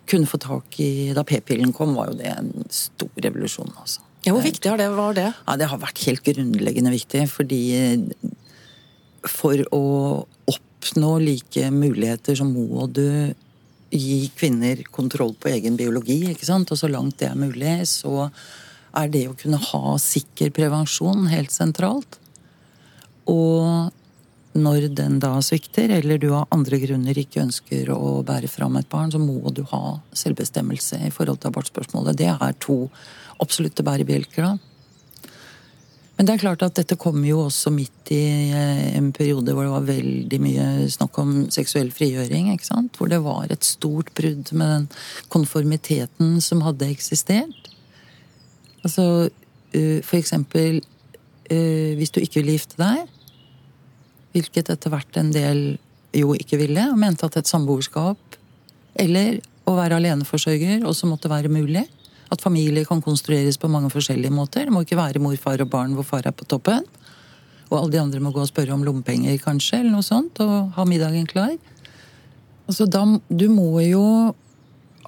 kunne få tak i Da p-pillen kom, var jo det en stor revolusjon, altså. Ja, Hvor viktig har det, var det? Ja, Det har vært helt grunnleggende viktig. Fordi for å oppnå like muligheter så må du gi kvinner kontroll på egen biologi. ikke sant? Og så langt det er mulig, så er det å kunne ha sikker prevensjon helt sentralt. Og når den da svikter, eller du av andre grunner ikke ønsker å bære fram et barn, så må du ha selvbestemmelse i forhold til abortspørsmålet. Det er to absolutte bærebjelker, da. Men det er klart at dette kom jo også midt i eh, en periode hvor det var veldig mye snakk om seksuell frigjøring. ikke sant? Hvor det var et stort brudd med den konformiteten som hadde eksistert. Altså eh, for eksempel eh, hvis du ikke ville gifte deg, hvilket etter hvert en del jo ikke ville, og mente at et samboerskap eller å være aleneforsørger også måtte være mulig. At familie kan konstrueres på mange forskjellige måter. Det må ikke være mor, far og barn hvor far er på toppen. Og alle de andre må gå og spørre om lommepenger, kanskje, eller noe sånt, og ha middagen klar. Altså, da, du må jo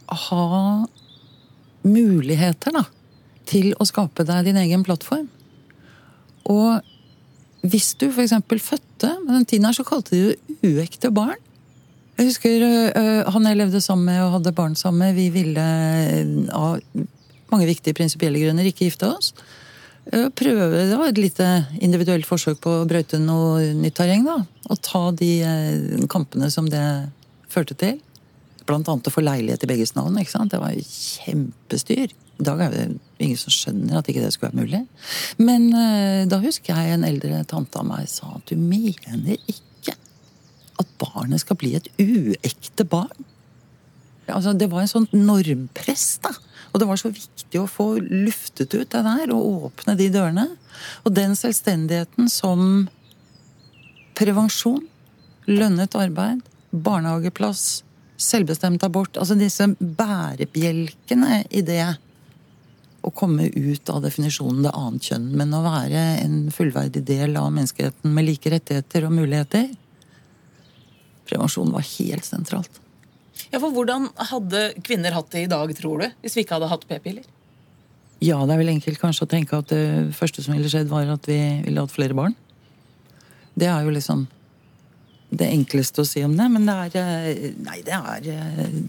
ha muligheter, da, til å skape deg din egen plattform. Og hvis du f.eks. fødte Med den tiden her så kalte de det uekte barn. Jeg husker uh, han jeg levde sammen med og hadde barn sammen med, vi ville av mange viktige prinsipielle grunner ikke gifte oss. Uh, prøve, Det var et lite individuelt forsøk på å brøyte noe nytt terreng. da, Og ta de kampene som det førte til. Blant annet å få leilighet i begges navn. ikke sant? Det var kjempestyr. I dag er det ingen som skjønner at ikke det skulle være mulig. Men da husker jeg en eldre tante av meg sa at du mener ikke at barnet skal bli et uekte barn. Altså, det var en sånn normpress, da. Og det var så viktig å få luftet ut det der og åpne de dørene. Og den selvstendigheten som prevensjon, lønnet arbeid, barnehageplass, selvbestemt abort Altså disse bærebjelkene i det å komme ut av definisjonen det annet kjønn, men å være en fullverdig del av menneskeheten med like rettigheter og muligheter prevensjon var helt sentralt. Ja, for Hvordan hadde kvinner hatt det i dag, tror du, hvis vi ikke hadde hatt p-piller? Ja, det er vel enkelt kanskje å tenke at det første som ville skjedd, var at vi ville hatt flere barn. Det er jo liksom det enkleste å si om det, men det er eh, Nei, det er eh,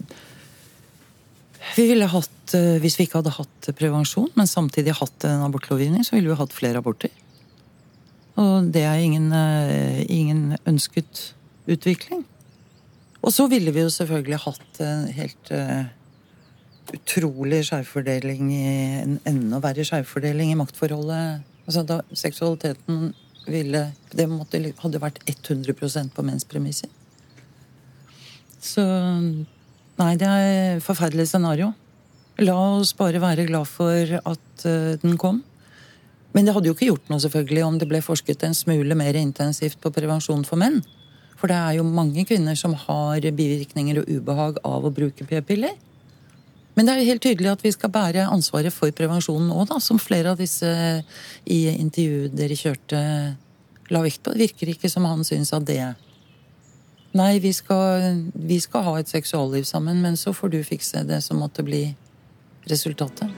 Vi ville hatt eh, Hvis vi ikke hadde hatt prevensjon, men samtidig hatt en abortlovgivning, så ville vi hatt flere aborter. Og det er ingen, ingen ønsket utvikling. Og så ville vi jo selvfølgelig hatt en helt uh, utrolig skjevfordeling i En enda verre skjevfordeling i maktforholdet. Altså da seksualiteten ville Det måtte, hadde vært 100% på menns premisser. Så Nei, det er et forferdelig scenario. La oss bare være glad for at eh, den kom. Men det hadde jo ikke gjort noe selvfølgelig om det ble forsket en smule mer intensivt på prevensjon for menn. For det er jo mange kvinner som har bivirkninger og ubehag av å bruke p-piller. Men det er jo helt tydelig at vi skal bære ansvaret for prevensjonen òg, som flere av disse i intervjuet dere kjørte, la vekt på. Det virker ikke som han syns at det Nei, vi skal, vi skal ha et seksualliv sammen, men så får du fikse det som måtte bli resultatet.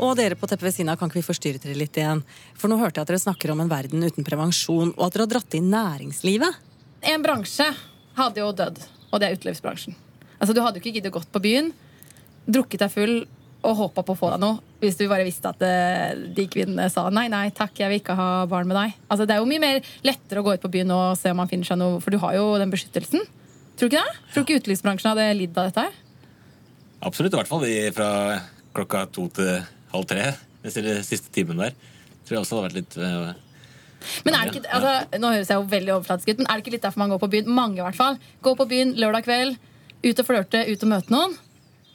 Og dere på teppet ved siden av, kan ikke vi forstyrre dere litt igjen? For nå hørte jeg at dere snakker om en verden uten prevensjon, og at dere har dratt inn næringslivet. En bransje hadde jo dødd, og det er utelivsbransjen. Altså, Du hadde jo ikke giddet gått på byen, drukket deg full og håpa på å få deg noe hvis du bare visste at eh, de kvinnene sa nei, nei, takk, jeg vil ikke ha barn med deg. Altså, Det er jo mye mer lettere å gå ut på byen og se om man finner seg noe, for du har jo den beskyttelsen. Tror du ikke det? Tror du ikke utelivsbransjen hadde lidd av dette her? Absolutt. I hvert fall fra klokka to til halv tre. Den siste timen der. Tror jeg også hadde vært litt eh, Men er det ikke, altså, Nå høres jeg jo veldig overflatisk ut, men er det ikke litt derfor man går på byen? Mange, i hvert fall. Gå på byen lørdag kveld, ut og flørte, ut og møte noen.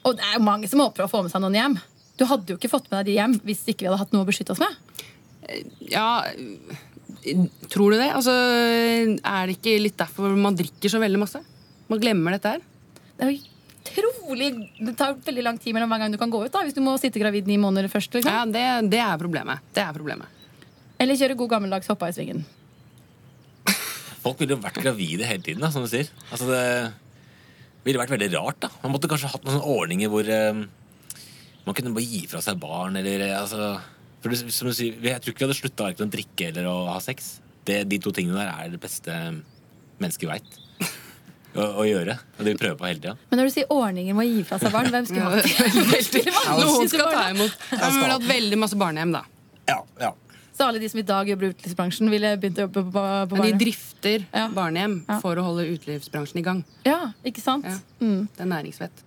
Og det er jo mange som håper å få med seg noen hjem. Du hadde jo ikke fått med deg de hjem hvis ikke vi hadde hatt noe å beskytte oss med. Ja, tror du det? Altså, er det ikke litt derfor man drikker så veldig masse? Man glemmer dette her. Det er jo utrolig Det tar jo veldig lang tid mellom hver gang du kan gå ut, da, hvis du må sitte gravid ni måneder først. Liksom. Ja, det, det er problemet. Det er problemet. Eller kjøre god gammeldags hoppa i svingen. Folk ville jo vært gravide hele tiden, da, som du sier. Altså, det ville vært veldig rart. da. Man måtte kanskje hatt noen sånne ordninger hvor eh, man kunne bare gi fra seg barn, eller eh, altså for det, som du sier, Jeg tror ikke vi hadde slutta verken å drikke eller å ha sex. Det, de to tingene der er det beste mennesket veit å, å gjøre. Og det vi prøver på hele tida. Men når du sier ordninger med å gi fra seg barn, hvem skulle hatt det? Noen skal ta imot. Vi har hatt veldig masse barnehjem, da. Ja, ja. Så alle de som i dag jobber i utelivsbransjen, ville begynt å jobbe på, på Men de drifter drifter barnehjem for å holde utelivsbransjen i gang. Ja, ikke sant? Mm. Det er næringsvett.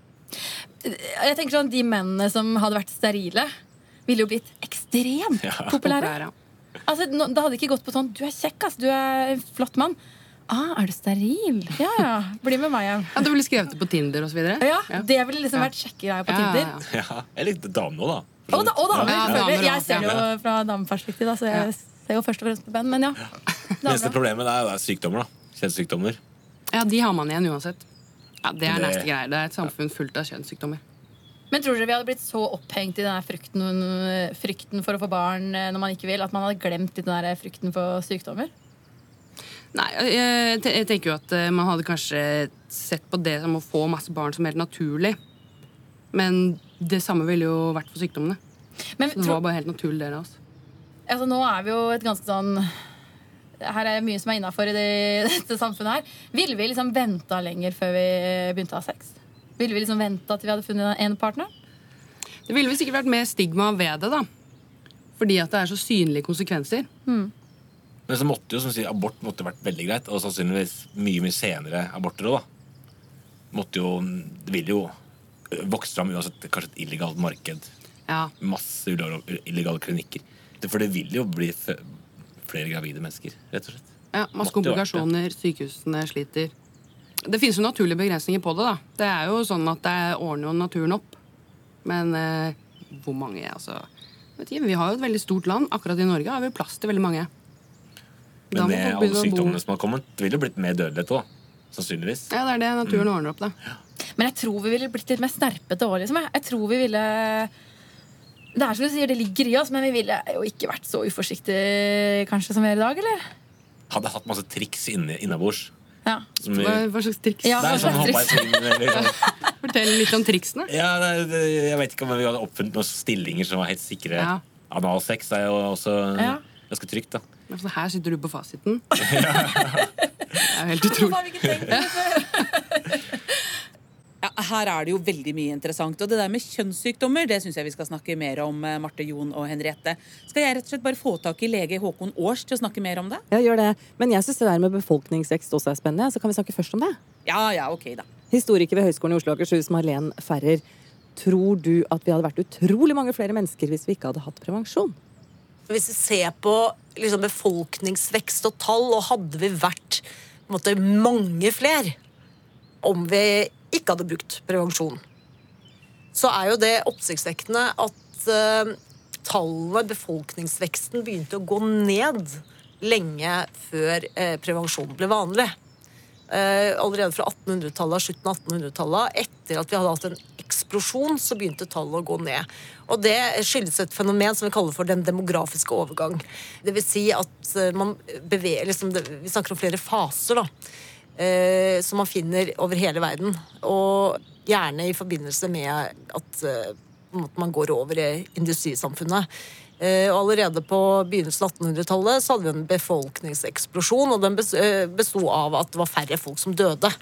Jeg tenker sånn, De mennene som hadde vært sterile, ville jo blitt ekstremt Ja. populære. Altså, Det hadde ikke gått på sånn Du er kjekk, ass. Du er en flott mann. Ah, er du steril? Ja, ja. Bli med meg hjem. Ja, Du ville skrevet det på Tinder osv.? Ja, det ville liksom vært sjekkegreie på Tinder. Ja, Jeg likte damer nå, da. Og da, og damer, Ja, selvfølgelig. damer Jeg ser det jo fra dameperspektiv, da, så jeg ser jo først og fremst på band. Men ja. Neste problemet er, det er sykdommer. da. Kjønnssykdommer. Ja, de har man igjen uansett. Ja, Det er Det- neste greier. Det er et samfunn fullt av kjønnssykdommer. Men tror dere vi hadde blitt så opphengt i denne frykten, frykten for å få barn eh, når man ikke vil, at man hadde glemt den der frykten for sykdommer? Nei, jeg, jeg tenker jo at eh, man hadde kanskje sett på det som å få masse barn som helt naturlig. Men det samme ville jo vært for sykdommene. Men Så det var bare helt naturlig del av oss. Altså, nå er vi jo et ganske sånn Her er mye som er innafor i det, dette samfunnet her. Ville vi liksom venta lenger før vi begynte å ha sex? Ville vi liksom venta til vi hadde funnet en partner? Det ville vel sikkert vært mer stigma ved det, da. Fordi at det er så synlige konsekvenser. Mm. Men så måtte jo, som sier, abort måtte vært veldig greit, og sannsynligvis mye mye senere aborter òg, da. Måtte jo Det ville jo vokst fram uansett kanskje et illegalt marked. Ja. Masse illegale klinikker. For det vil jo bli flere gravide mennesker, rett og slett. Ja, Masse komplikasjoner, sykehusene sliter. Det finnes jo naturlige begrensninger på det. da. Det er jo sånn at det ordner jo naturen opp. Men eh, hvor mange? altså... Vet ikke, vi har jo et veldig stort land. Akkurat i Norge har vi plass til veldig mange. Men da med alle sykdommene som har kommet, det ville jo blitt mer dødelighet òg. Sannsynligvis. Ja, det er det naturen Mm. ordner opp, da. Men jeg tror vi ville blitt litt mer snerpete òg, liksom. Jeg- Jeg tror vi ville Det er som du sier, det ligger i oss, men vi ville jo ikke vært så uforsiktige kanskje som vi er i dag, eller? Hadde hatt masse triks inne, innabords. Ja. Vi- Hva, slags triks? Ja, det er sånn hoppa i triks? svingen eller sånn. Fortell litt om triksene. Ja, det, det, jeg vet ikke om vi hadde oppfunnet noen stillinger som var helt sikre. Ja. Analsex er jo også Ja. ganske trygt, da. Så her sitter du på fasiten. det er jo helt utrolig. Ja, her er det jo veldig mye interessant. Og det der med kjønnssykdommer det syns jeg vi skal snakke mer om, eh, Marte, Jon og Henriette. Skal jeg rett og slett bare få tak i lege Håkon Aars til å snakke mer om det? Ja, gjør det. Men jeg syns det der med befolkningsvekst også er spennende, så kan vi snakke først om det. Ja, ja, ok da. Historiker ved Høgskolen i Oslo og Akershus, Marlen Ferrer. Tror du at vi hadde vært utrolig mange flere mennesker hvis vi ikke hadde hatt prevensjon? Hvis vi ser på liksom, befolkningsvekst og tall, og hadde vi vært på en måte mange flere om vi ikke hadde brukt prevensjon. Så er jo det oppsiktsvekkende at eh, tallene, befolkningsveksten, begynte å gå ned lenge før eh, prevensjon ble vanlig. Eh, allerede fra 1800-tallet, slutten av 1800-tallet, etter at vi hadde hatt en eksplosjon, så begynte tallet å gå ned. Og det skyldes et fenomen som vi kaller for den demografiske overgang. Det vil si at eh, man beveger liksom, Vi snakker om flere faser, da. Eh, som man finner over hele verden. Og gjerne i forbindelse med at eh, man går over i industrisamfunnet. Eh, allerede på begynnelsen av 1800-tallet så hadde vi en befolkningseksplosjon, og den eh, besto av at det var færre folk som døde.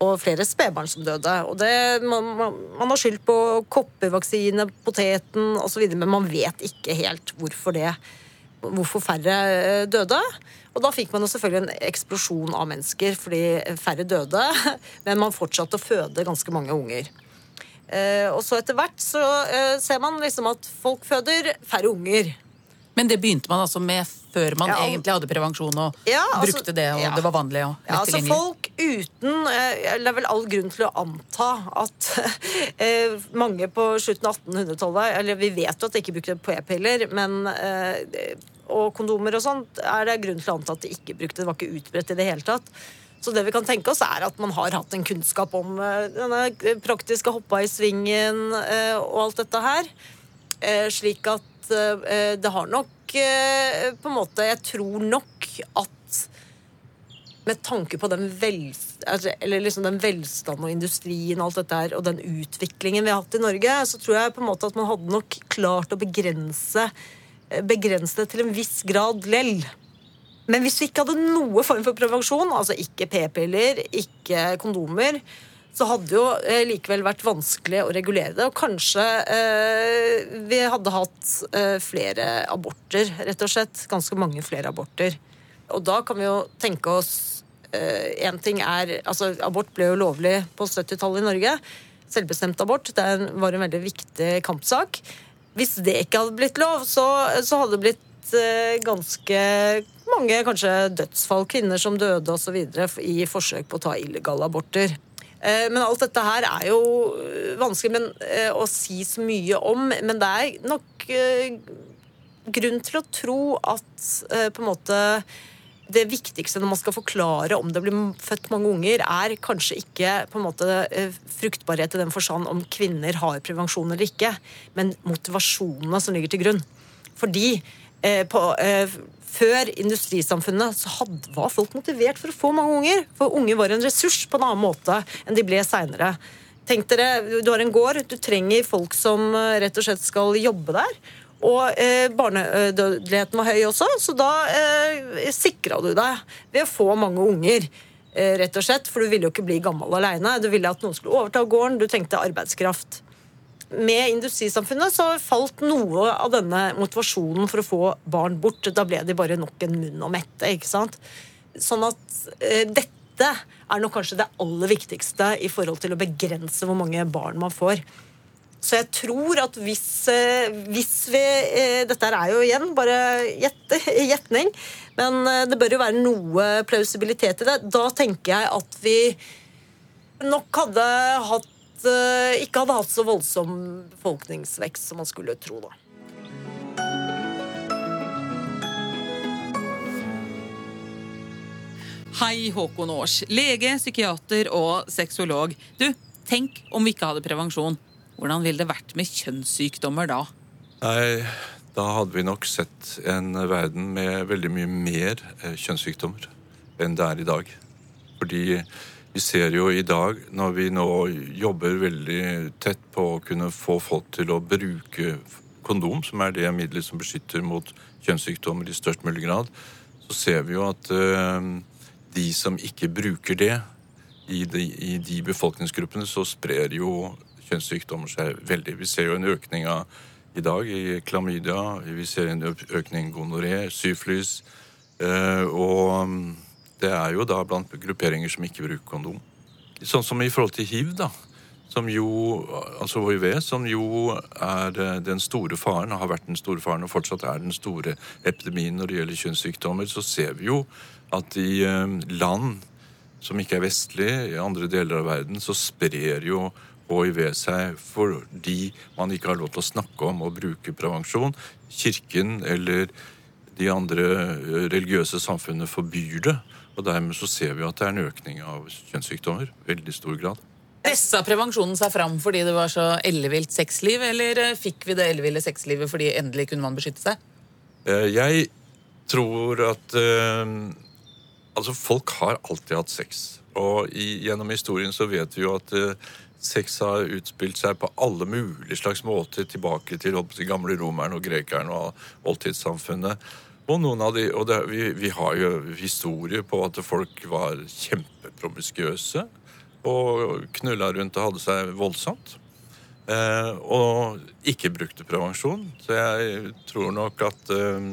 Og flere spedbarn som døde. Og det, man, man, man har skyldt på koppervaksine, poteten osv., men man vet ikke helt hvorfor det hvorfor færre eh, døde. Og da fikk man jo selvfølgelig en eksplosjon av mennesker fordi færre døde, men man fortsatte å føde ganske mange unger. Eh, og så etter hvert så eh, ser man liksom at folk føder færre unger. Men det begynte man altså med før man Ja, og- egentlig hadde prevensjon og Ja, altså- brukte det, og ja. det var vanlig og Ja, altså tilgjengelig. folk uten eh, Det er vel all grunn til å anta at eh, mange på slutten av 1800-tallet Eller vi vet jo at de ikke brukte p-piller, men eh, og kondomer og sånt er det grunn til å anta at de ikke brukte. Det var ikke utbredt i det hele tatt. Så det vi kan tenke oss er at man har hatt en kunnskap om eh, denne praktiske hoppa i svingen eh, og alt dette her. Eh, slik at det har nok på en måte Jeg tror nok at med tanke på den, altså, liksom den velstanden og industrien og alt dette her, og den utviklingen vi har hatt i Norge, så tror jeg på en måte at man hadde nok klart å begrense, begrense det til en viss grad lell. Men hvis vi ikke hadde noe form for prevensjon, altså ikke p-piller, ikke kondomer, så hadde det jo eh, likevel vært vanskelig å regulere det. Og kanskje eh, vi hadde hatt eh, flere aborter, rett og slett. Ganske mange flere aborter. Og da kan vi jo tenke oss Én ting er altså Abort ble jo lovlig på 70-tallet i Norge. Selvbestemt abort det var en veldig viktig kampsak. Hvis det ikke hadde blitt lov, så, så hadde det blitt eh, ganske mange kanskje dødsfall. Kvinner som døde osv. i forsøk på å ta illegale aborter. Eh, Men alt dette her er jo eh, vanskelig men, eh, å si så mye om. Men det er nok grunn til å tro at på en måte det viktigste når man skal forklare om det blir født mange unger, er kanskje ikke på en måte eh, fruktbarhet i den forstand om kvinner har prevensjon eller ikke, men motivasjonene som ligger til grunn. Fordi eh, på, eh, før industrisamfunnet så hadde, var folk motivert for å få mange unger. For unger var en ressurs på en annen måte enn de ble seinere. Tenk dere, Du har en gård, du trenger folk som eh, rett og slett skal jobbe der. Og eh, barnedødeligheten var høy også, så da eh, sikra du deg ved å få mange unger. Eh, rett og slett, For du ville jo ikke bli gammel aleine. Du ville at noen skulle overta gården. Du trengte arbeidskraft. Med industrisamfunnet så falt noe av denne motivasjonen for å få barn bort. Da ble de bare nok en munn å mette. ikke sant? Sånn at eh, dette er nok kanskje det aller viktigste i forhold til å begrense hvor mange barn man får. Så jeg tror at hvis, eh, hvis vi eh, Dette er jo igjen bare gjetning, men eh, det bør jo være noe plausibilitet i det. Da tenker jeg at vi nok hadde hatt Ikke hadde hatt så voldsom befolkningsvekst som man skulle tro, da. Hei, Håkon Aars. Lege, psykiater og sexolog. Du, tenk om vi ikke hadde prevensjon. Hvordan ville det vært med kjønnssykdommer da? Nei, da hadde vi nok sett en verden med veldig mye mer eh, kjønnssykdommer enn det er i dag. Fordi vi ser jo i dag, når vi nå jobber veldig tett på å kunne få folk til å bruke kondom, som er det middelet som beskytter mot kjønnssykdommer i størst mulig grad, så ser vi jo at eh, de som ikke bruker det, i de, i de befolkningsgruppene så sprer jo kjønnssykdommer seg veldig. Vi ser jo en økning av i dag i klamydia, vi ser en økning i gonoré, syflis, eh, og mm, det er jo da blant grupperinger som ikke bruker kondom. Sånn som i forhold til hiv, da. Som jo, altså hiv, som jo er eh, den store faren, har vært den store faren og fortsatt er den store epidemien når det gjelder kjønnssykdommer, så ser vi jo at i eh, land som ikke er vestlige, i andre deler av verden, så sprer jo hiv seg fordi man ikke har lov til å snakke om og bruke prevensjon. Kirken eller de andre eh, religiøse samfunnene forbyr det. Og dermed så ser vi at det er en økning av kjønnssykdommer. Veldig stor grad. Pressa prevensjonen seg fram fordi det var så ellevilt sexliv, eller eh, fikk vi det elleville sexlivet fordi endelig kunne man beskytte seg? Eh, Jeg tror at Altså, folk har alltid hatt sex. Og i, gjennom historien så vet vi jo at sex har utspilt seg på alle mulige slags måter tilbake til si, gamle romerne og grekerne og oldtidssamfunnet. Og de, og det, vi, vi har jo historier på at folk var kjempepromiskuøse og knulla rundt og hadde seg voldsomt. Eh, og ikke brukte prevensjon. Så jeg tror nok at eh,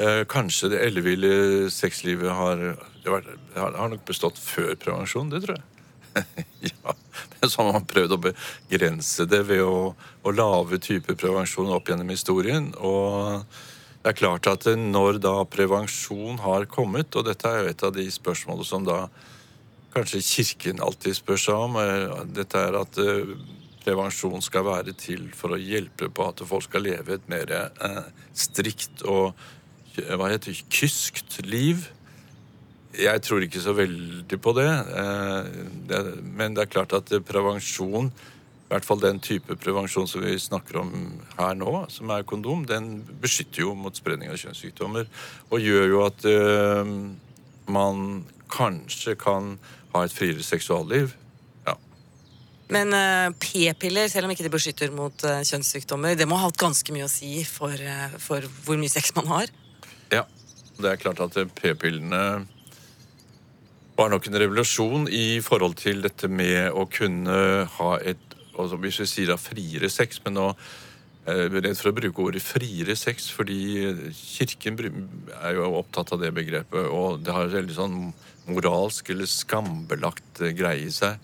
eh, kanskje det elleville sexlivet har, har har nok bestått før prevensjon. Det tror jeg. ja, Men så har man prøvd å begrense det ved å, å lage typer prevensjon opp gjennom historien. Og det er klart at når da prevensjon har kommet, og dette er jo et av de spørsmålene som da kanskje Kirken alltid spør seg om, eh, dette er at eh, prevensjon skal være til for å hjelpe på at folk skal leve et mer eh, strikt og hva heter det, kyskt liv. Jeg tror ikke så veldig på det. eh. Men det er klart at prevensjon, i hvert fall den type prevensjon som vi snakker om her nå, som er kondom, den beskytter jo mot spredning av kjønnssykdommer. Og gjør jo at eh, man kanskje kan ha et friere seksualliv. Men eh, p-piller, selv om ikke de beskytter mot kjønnssykdommer, det må ha hatt ganske mye å si for, for hvor mye sex man har. Ja. Det er klart at p-pillene var nok en revolusjon i forhold til dette med å kunne ha et altså Hvis vi sier da friere sex, men nå jeg redd for å bruke ordet friere sex, fordi kirken er jo opptatt av det begrepet, og det har veldig sånn moralsk eller skambelagt eh, greie i seg.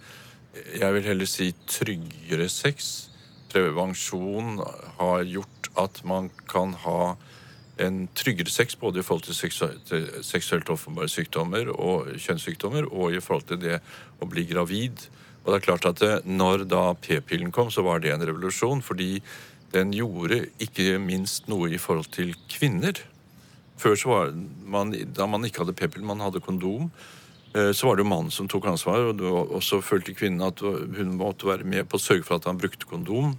Jeg vil heller si tryggere sex. Prevensjon har gjort at man kan ha en tryggere sex både i forhold til seksuelt offentlige sykdommer og kjønnssykdommer, og i forhold til det å bli gravid. Og det er klart at det, når da p-pillen kom, så var det en revolusjon, fordi den gjorde ikke minst noe i forhold til kvinner. Før så var man, da man ikke hadde p-pillen, man hadde kondom, eh, så var det jo mannen som tok ansvar, og så følte kvinnen at hun måtte være med på å sørge for at han brukte kondom.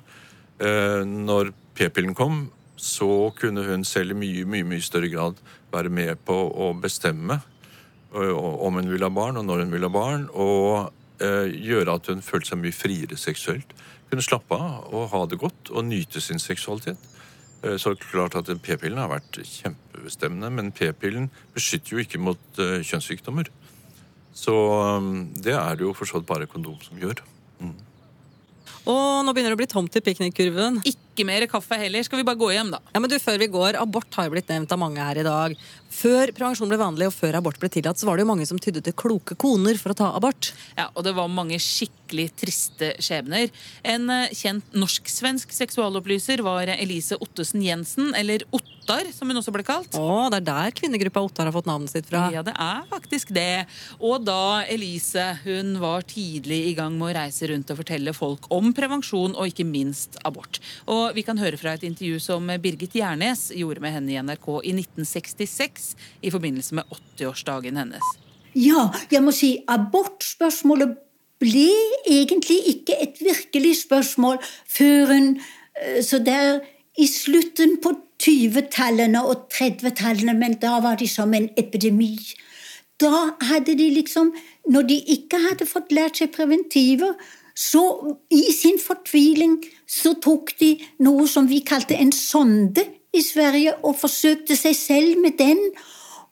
Eh, Når p-pillen kom, så kunne hun selv i mye, mye, mye større grad være med på å bestemme eh, om hun ville ha barn, og når hun ville ha barn, og eh, gjøre at hun følte seg mye friere seksuelt. Kunne slappe av og ha det godt og nyte sin seksualitet. Eh, Så er det klart at p-pillen har vært kjempebestemmende, men p-pillen beskytter jo ikke mot kjønnssykdommer. Så det er det jo for så vidt bare kondom som gjør. Og nå begynner det å bli tomt i piknikkurven. Ikke mer kaffe heller. Skal vi bare gå hjem, da? Ja, men du, før vi går, Abort har jo blitt nevnt av mange her i dag. Før prevensjon ble vanlig, og før abort ble tillatt, så var det jo mange som tydde til kloke koner for å ta abort. Ja, og det var mange skikkelig triste skjebner. En eh, kjent norsk-svensk seksualopplyser var Elise Ottesen Jensen, eller Ottar, som hun også ble kalt. Å, det er der kvinnegruppa Ottar har fått navnet sitt fra. Ja, det er faktisk det. Og da Elise hun var tidlig i gang med å reise rundt og fortelle folk om prevensjon og ikke minst abort. Og vi kan høre fra et intervju som Birgit Gjernes gjorde med henne i NRK i 1966 i forbindelse med 80-årsdagen hennes. Ja, jeg må si abortspørsmålet ble egentlig ikke et virkelig spørsmål før hun eh, Så der i slutten på 20-tallene og 30-tallene, men da var de som en epidemi. Da hadde de liksom Når de ikke hadde fått lært seg preventiver, så i sin fortviling så tok de noe som vi kalte en sonde i Sverige, og forsøkte seg selv med den.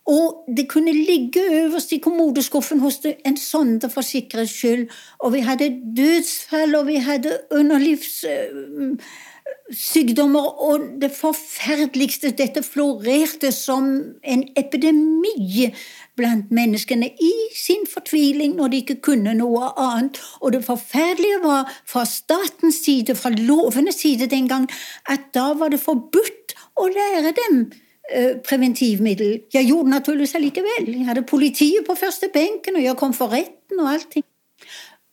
Og det kunne ligge øverst i kommodeskuffen hos en sonde for sikkerhets skyld. Og vi hadde dødsfall, og vi hadde underlivssykdommer, og det forferdeligste Dette florerte som en epidemi blant menneskene i sin fortviling når de ikke kunne noe annet. Og det forferdelige var fra statens side, fra lovenes side den gang, at da var det forbudt å lære dem eh, preventivmiddel. Jeg gjorde det naturligvis allikevel. Jeg hadde politiet på første benken, og jeg kom for retten og allting.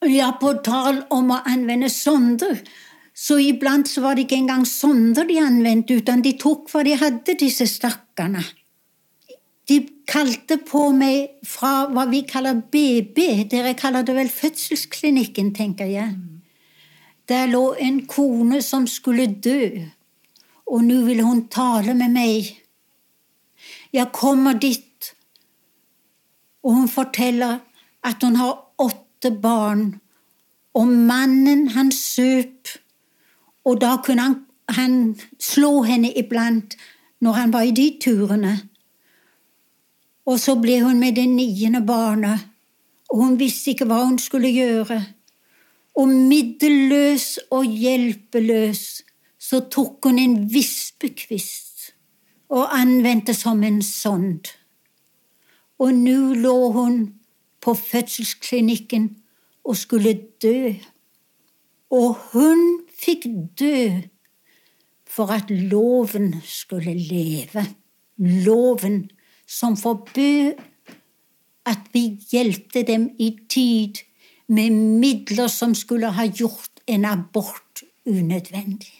Ja, på tal om å anvende sonder, så iblant så var det ikke engang sonder de anvendte, utan de tok hva de hadde, disse stakkarene. De kalte på meg fra hva vi kaller BB, dere kaller det vel fødselsklinikken, tenker jeg. Der lå en kone som skulle dø, og nå ville hun tale med meg. Jeg kommer dit, og hun forteller at hun har åtte barn, og mannen han søp, og da kunne han, han slå henne iblant når han var i de turene. Og så ble hun med det niende barnet, og hun visste ikke hva hun skulle gjøre. Og middelløs og hjelpeløs så tok hun en vispekvist og anvendte som en sond. Og nå lå hun på fødselsklinikken og skulle dø. Og hun fikk dø for at loven skulle leve. Loven som forbød at vi hjelpte dem i tid med midler som skulle ha gjort en abort unødvendig.